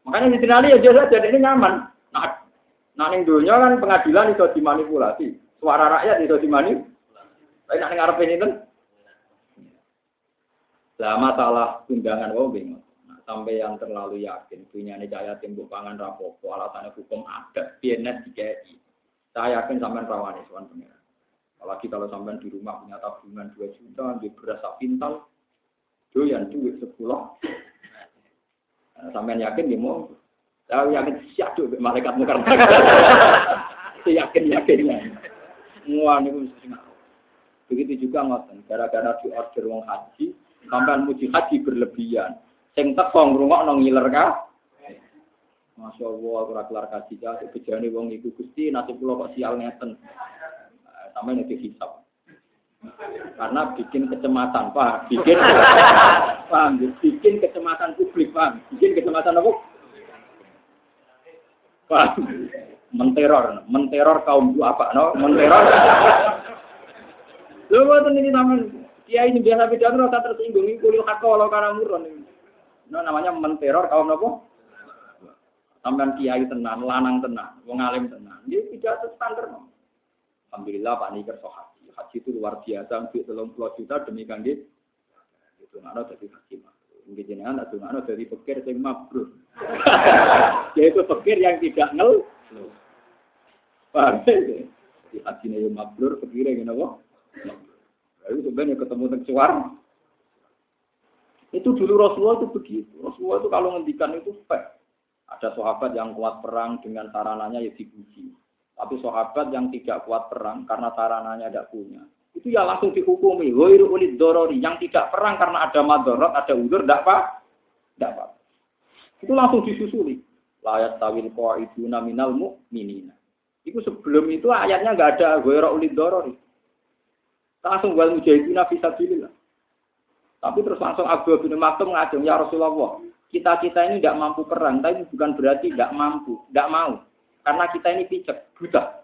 Makanya di sini aja saja, ini nyaman. Nah, nah ning dunia kan pengadilan itu dimanipulasi. Suara rakyat itu dimanipulasi. Tapi nak ngarep ini kan lah masalah undangan wong bingung. Nah, sampai yang terlalu yakin punya nih cahaya timbuk pangan rapopo alasannya hukum ada PNS DKI. Saya yakin sampean rawani soal pengiran. Apalagi kalau sampean di rumah punya tabungan 2 juta, di beras pintal, yang duit sepuluh. Nah, sampean yakin dia mau saya yakin siap tuh malaikat mukar. yakin yakinnya. Semua nih Begitu juga ngoten, gara-gara di order wong haji, Sampai muji haji berlebihan. Sing teko ngrungokno ngiler ka. Masya Allah, aku kelar kaji ya, kejadian wong iku gusti nasib pulau kok sial ngeten. Sama ini hisap. Karena bikin kecemasan, Pak. Bikin, paham, bikin kecemasan publik, Pak. Bikin kecemasan apa? Pak. Menteror, menteror kaum bu apa, no? Menteror. Lu buat ini taman, dia ini biasa bicara rasa tersinggung, ini kulit hak kalau karena muron. Nah, namanya menteror kaum apa? Sampai kiai tenan, lanang tenan, wong alim tenan. Dia tidak standar. Alhamdulillah Pak Niker so haji. Haji itu luar biasa, untuk telung puluh juta demi kandidat. Itu ada jadi haji mah. Mungkin jenengan atau ada jadi pikir yang mabrur. Yaitu pikir yang tidak ngel. Paham ya? Di haji yang mabrur, pikir yang apa? Lalu sebenarnya ketemu tercuar. Itu dulu Rasulullah itu begitu. Rasulullah itu kalau ngendikan itu fair. Ada sahabat yang kuat perang dengan sarananya ya dipuji. Tapi sahabat yang tidak kuat perang karena sarananya tidak punya. Itu ya langsung dihukumi. Wairu ulid dorori. Yang tidak perang karena ada madorot, ada udur, tidak apa? Tidak apa. Itu langsung disusuli. Layat tawil itu naminal mu'minina. Itu sebelum itu ayatnya nggak ada wairu ulid dorori. Langsung wal mujahidina fisabilillah. Tapi terus langsung Abu bin Maktum ngajeng, ya Rasulullah, kita-kita ini tidak mampu perang, tapi bukan berarti tidak mampu, tidak mau. Karena kita ini picek, buta.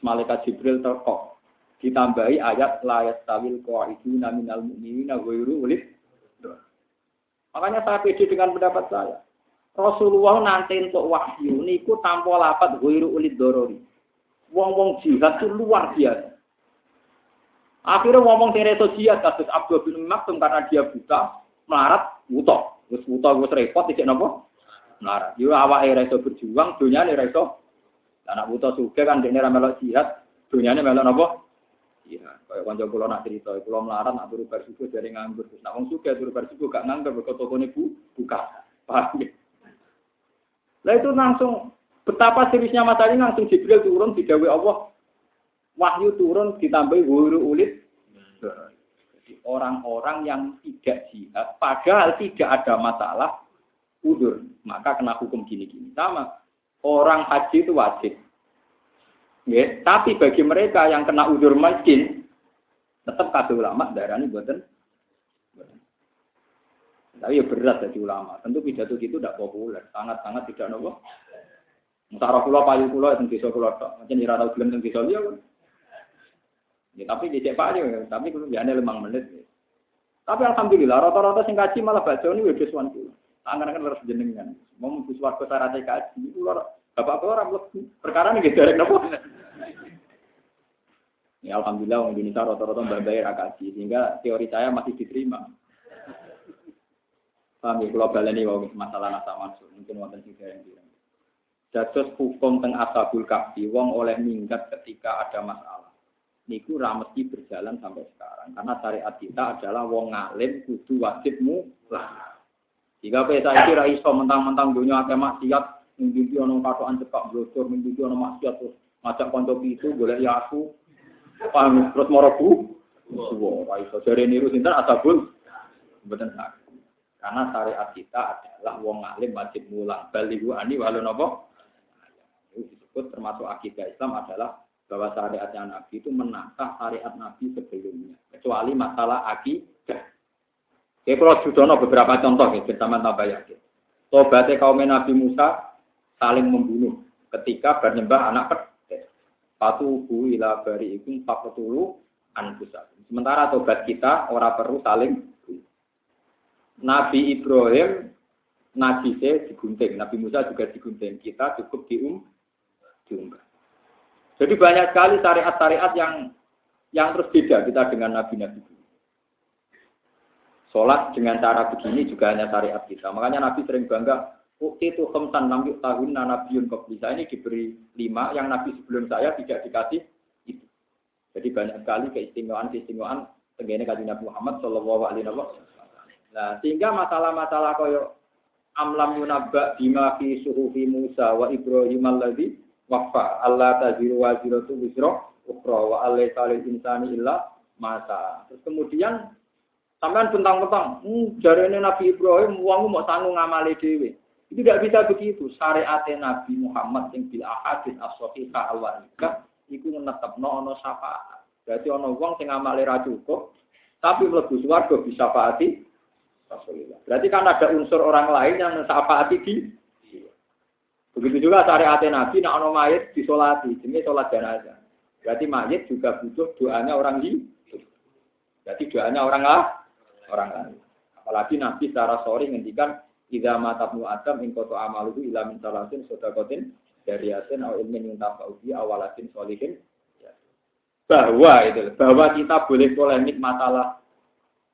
Malaikat Jibril terkok. Ditambahi ayat layat tawil itu naminal mu'minina ghairu ulid. Makanya saya pede dengan pendapat saya. Rasulullah nanti untuk wahyu niku tanpa lapat ghairu ulid dorori. Wong-wong jihad itu luar biasa. Akhirnya ngomong sing reso jihad kasus Abdul bin Maktum karena dia buta, melarat, buta. Wis buta wis repot iki napa? Melarat. Yo awake ra iso berjuang, dunyane ra iso. Anak buta suge kan dene ra melok jihad, dunyane melok napa? Iya, kaya kanca kula nak cerita, kula melarat nak turu bar dari nganggur. Nak wong suge turu bar gak nganggur kok tokone bu buka. Paham ya? Lah itu langsung betapa seriusnya masalah ini langsung Jibril turun digawe Allah. Wahyu turun ditambahi wuru ulit orang-orang yang tidak jihad, padahal tidak ada masalah, udur, maka kena hukum gini-gini. Sama, orang haji itu wajib. Ya, tapi bagi mereka yang kena udur miskin, tetap kata ulama darah ini buatan. Tapi ya berat jadi ulama. Tentu pidato gitu tidak populer, sangat-sangat tidak nopo. Musarah pulau payu pulau itu bisa pulau. Macam ira tahu belum bisa dia Ya, tapi di cek aja, tapi kalau biasanya lemang menit. Ya. Tapi alhamdulillah, rata-rata sing kaji malah baca ini udah suan Tangan kan harus jenengan. Mau mungkin suatu cek kaji, lor, bapak orang lebih perkara nih gitu, nopo. Ya alhamdulillah orang Indonesia rata-rata bayar kaji, sehingga teori saya masih diterima. Paham ya, kalau baleni masalah nasa masuk, mungkin wonten sing yang bilang. Dados hukum teng asabul kahfi, wong oleh minggat ketika ada masalah niku ra mesti berjalan sampai sekarang karena syariat kita adalah wong ngalim kudu wajibmu lah. Jika peta iki ra iso mentang-mentang dunia akeh maksiat mimpi ana katokan cekak blocor mimpi ana maksiat terus ngajak kanca itu golek ya aku paham terus moro bu Wah, ra iso jare niru sinten asabul mboten Karena syariat kita adalah wong ngalim wajib mulang. Balihu ani walau nopo. Itu disebut termasuk akidah Islam adalah bahwa syariatnya Nabi itu menantang syariat Nabi sebelumnya. Kecuali masalah akidah. Oke, kalau judono beberapa contoh ya, bersama tambah yakin. Tobatnya kaum Nabi Musa saling membunuh ketika bernyembah anak pedet. Patuhu ila bari ikum fakutulu anfusa. Sementara tobat kita orang perlu saling Nabi Ibrahim Nabi digunting, Nabi Musa juga digunting. Kita cukup dium diunggah. Jadi banyak sekali syariat-syariat yang yang terus beda kita dengan nabi-nabi. Sholat dengan cara begini juga hanya syariat kita. Makanya Nabi sering bangga, Ukti itu khamsan lam tahun nabiun bisa ini diberi lima, yang Nabi sebelum saya tidak dikasih itu. Jadi banyak sekali keistimewaan-keistimewaan tenggine kaji Nabi Muhammad Shallallahu Alaihi Wasallam. Nah, sehingga masalah-masalah koyo amlam yunabba bima fi suhufi Musa wa Ibrahim alladhi wafa Allah taziru waziratu wisro ukro wa alai salil insani illa mata. Terus kemudian sampean bentang-bentang, hmm, jari ini Nabi Ibrahim uangmu mau tanggung ngamali dewi. Itu tidak bisa begitu. Syariat Nabi Muhammad yang bil ahadis as-sahihah al-wahidah iku netepno ana syafaat. Berarti wong sing amale ra cukup tapi mlebu swarga bisa faati. Berarti kan ada unsur orang lain yang mensyafaati di Begitu juga syariat Nabi nak ana mayit disolati, jenenge salat jenazah. Berarti mayit juga butuh doanya orang di Berarti doanya orang lah, orang lain. Apalagi Nabi secara sorry ngendikan idza matabnu adam in amaluhu ila min salatin sedaqatin dariyatin au ilmin yang tafauhi awalatin solihin. Bahwa itu bahwa kita boleh polemik masalah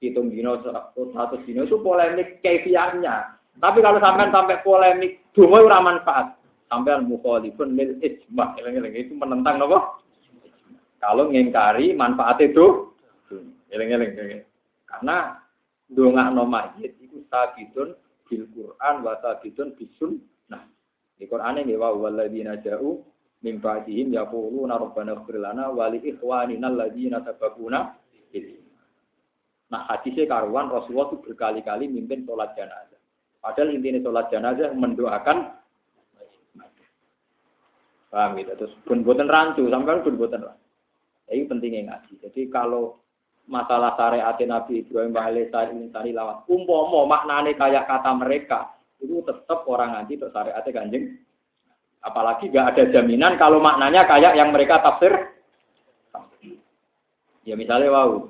hitung dino satu dino itu polemik kefiannya. Tapi kalau sampai sampai polemik dua ora manfaat. Sampai mukhalifun lil ijma. Itu menentang nopo kalau ngingkari manfaat itu Eleng-eleng. Karena dongak no mayit itu sabitun bil Quran wa sabitun bisun. Nah, di Quran ini wa walladzina ja'u min ba'dihim yaquluna rabbana ighfir lana wa li ikhwanina alladzina sabaquna Nah, hadisnya karuan Rasulullah itu berkali-kali mimpin sholat jenazah. Padahal intinya sholat jenazah mendoakan Paham gitu. Terus pun buatan rancu, sampai pun buatan rancu. Ini pentingnya ngaji. Jadi kalau masalah syariat Nabi Ibrahim alaihissalam tadi lawat. Umpomo maknane kayak kata mereka itu tetap orang ngaji untuk syariat kanjeng. Apalagi gak ada jaminan kalau maknanya kayak yang mereka tafsir. Ya misalnya wow,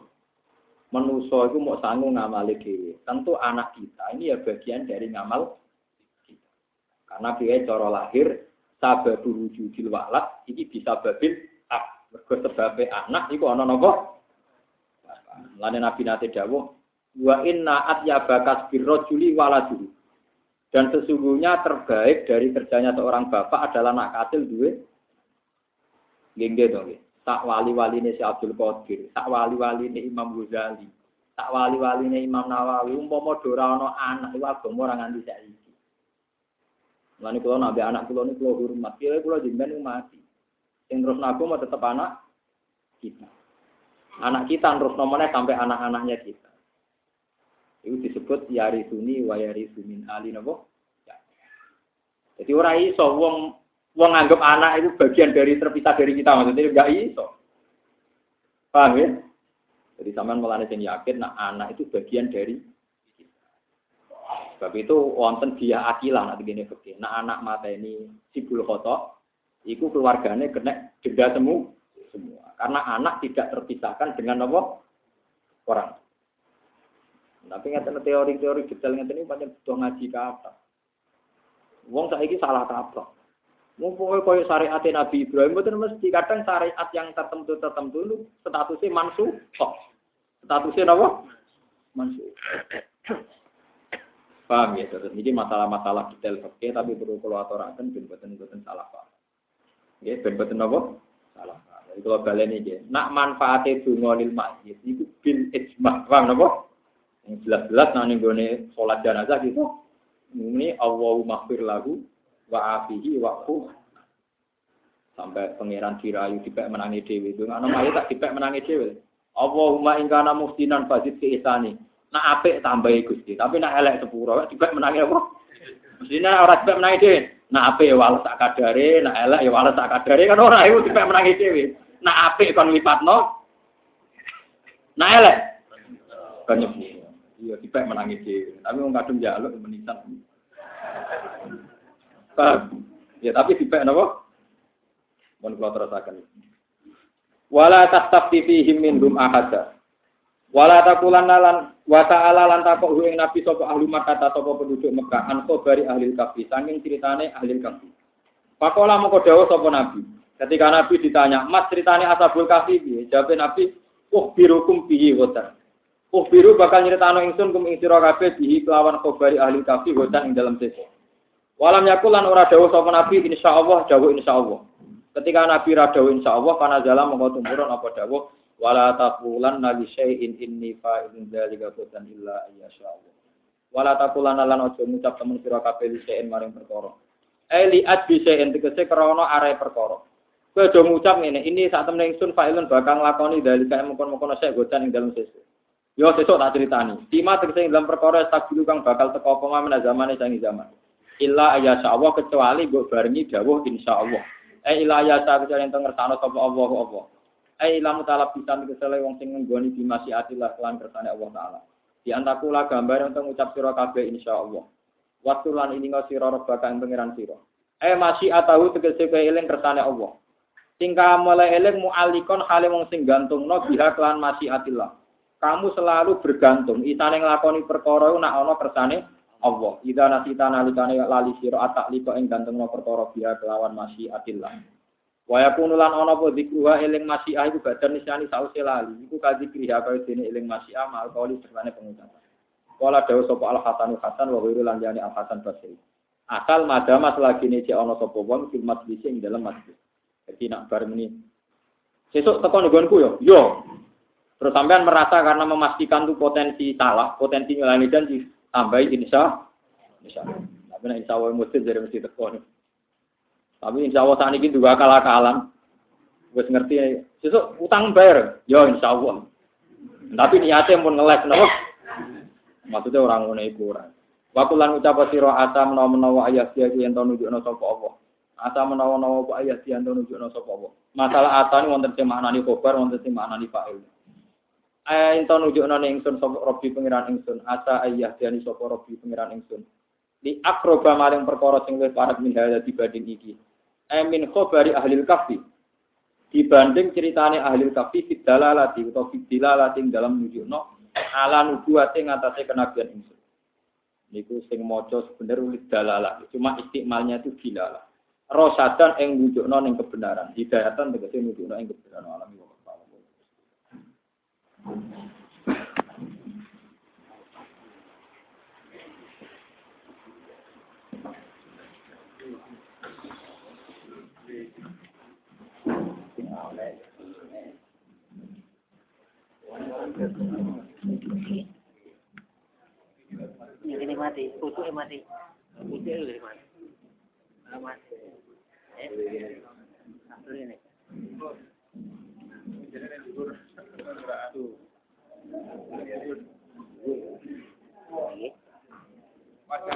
menuso itu mau sanggup ngamal dewi. Tentu anak kita ini ya bagian dari ngamal. Karena dia coro lahir sabab wujudil walad ini bisa babil ah. Sebabnya anak itu ana nopo Lane Nabi nate dawuh, wa inna atyaba juli waladuhu. Dan sesungguhnya terbaik dari kerjanya seorang bapak adalah anak kecil duwe Gengge dong, tak wali-wali ini si Abdul Qadir, tak wali-wali ini Imam Ghazali, tak wali-wali ini Imam Nawawi, umpama dora ana anak iku agama ora nganti saiki. Lan kula nabi anak kula niku kula hormat, kira kula jenengan mati. Sing terus nabi mau tetep anak kita. Anak kita terus nomornya sampai anak-anaknya kita. Itu disebut yari suni wa yari sumin ali nopo. Ya. Jadi orang iso wong wong anggap anak itu bagian dari terpisah dari kita maksudnya enggak iso. Paham ya? Jadi sampean mulane sing yakin nah anak itu bagian dari Sebab itu wonten dia akilah nanti gini begini. Nah anak mata ini sibul kotok, itu keluarganya kena denda semua. Karena anak tidak terpisahkan dengan apa? Orang. Tapi ngerti teori-teori detail ngerti ini banyak butuh ngaji kata. Wong saiki salah kaprah. Mumpung koyo syariat Nabi Ibrahim itu mesti kadang syariat yang tertentu tertentu itu statusnya mansuh. Statusnya apa? Mansuh. Paham ya, terus ini masalah-masalah detail oke, tapi perlu kalau aturakan ben boten salah paham. Ya, ben apa? Salah paham. Kalau balen ini, nak manfaatnya dungo lil masjid itu bil ijma, paham napa? Yang jelas-jelas nanti gue sholat jenazah gitu. Ini Allahu maghfir lagu wa afihi wa sampai pangeran dirayu dipek menangi dewi. Itu anak mayu tak dipek menangi dewi. Allahumma ingkana muhtinan fazid ke isani nak apik tambahi gusti tapi nak elek sepuro dipek menangi apa? Mestinya orang dipek menangi dewi. Nak apik ya walas tak nak elek ya walas tak kan orang itu dipek menangi dewi Nak apik kon lipatno. Nak elek. Banyak. Iya, dipek menangis dhewe. Tapi wong kadung njaluk menitan. Ya tapi dipek napa? Mun kula terusaken. Wala tastafti fihim minhum ahada. Wala takulan lan wa ta'ala lan takok ing nabi sapa ahli Makkah sapa penduduk Mekah an bari ahli kafi saking ceritane ahli kafi. Pakola moko dawuh sapa nabi. Ketika Nabi ditanya, Mas ceritanya Ashabul Kahfi piye? Jawab Nabi, "Uh birukum bihi hotan." Uh biru bakal nyritano ingsun kum ing sira kabeh bihi kelawan khabari ahli kahfi hotan ing dalam sese. Walam yakulan ora dawuh sapa Nabi insyaallah dawuh insyaallah. Ketika Nabi ra dawuh insyaallah kana jala mongko tumurun apa dawuh wala taqulan nabi syai'in inni fa'ilun dzalika hotan illa ayyashallah. Wala taqulan lan aja ngucap temen sira kabeh syai'in maring perkara. Eli adbi syai'in tegese krana are perkara. Kowe do ngucap ngene, ini saat temen ingsun fa'ilun bakal nglakoni dalika mengkon-mengkon sek godan ing dalem sesuk. Yo sesuk tak critani. Tima tegese ing dalam perkara tak kang bakal teko apa men zamane sangi zaman. Illa ayasa Allah kecuali mbok barengi dawuh insyaallah. Eh illa ayasa kecuali ento ngersano sapa Allah apa. Eh illa mutalab bisa kesele wong sing nggoni di masyiatillah kelan kersane Allah taala. Di antakula gambar untuk ngucap sira kabeh insyaallah. Waktu lan ini nggak sira robbaka ing pangeran sira. Eh masih atahu tegese kowe eling kersane Allah. Tingkah mulai eling mu'alikon hale wong sing gantungno biha kelan masyiatillah. Kamu selalu bergantung. Isane nglakoni perkara nak ana kersane Allah. Ida nasita nalikane lali sira atak liko ing gantungno perkara biha kelawan masyiatillah. Wa yakunu lan ana apa zikruha eling masyiah iku badan nisani sause lali. Iku kadzikri ha kaya dene eling masyiah mal kauli sertane pengucapan. Kala dawuh sapa Al Hasanul Hasan wa ghairu lan jani Al Hasan Basri. Asal madama selagi cek ana sapa wong fil majlis ing dalam masjid. Jadi nak bareng ini. Sesuk teko nggonku yo. Yo. Terus sampean merasa karena memastikan tuh potensi salah, potensi ngelani janji, tambahi insya insya Tapi insya Allah mesti jadi mesti teko. Tapi insya Allah saat ini dua kalah akalan Wes ngerti, sesuk utang bayar, yo insya Allah. Tapi niatnya pun ngelek, kenapa? Maksudnya orang ngono iku ora. Wa kulan ucap sira ata menawa-menawa ayat dia yen to nunjukno sapa apa. Ata menawa-menawa ayat dia to nunjukno sapa apa. Masalah ata ni wonten sing maknani khobar, wonten maknani fa'il. Ayat ento nunjukno ning ingsun sapa Rabbi pengiran ingsun. Ata ayat dia ni sapa Rabbi pengiran ingsun. Di akroba maring perkara sing wis parat min dibanding iki. Amin khobari ahli kafi dibanding ceritane ahli kafi atau fidalalati dalam nunjukno ala nubuwate ngatasé kenabian ingsun. Niku sing sebener ulit dalalah, cuma istimalnya itu dilala. Rosadan ing nunjukno ning kebenaran, hidayatan tegese nunjukno ing kebenaran alami wa.
Ini mati, kutu mati. Kutu mati. Mati ini. Warga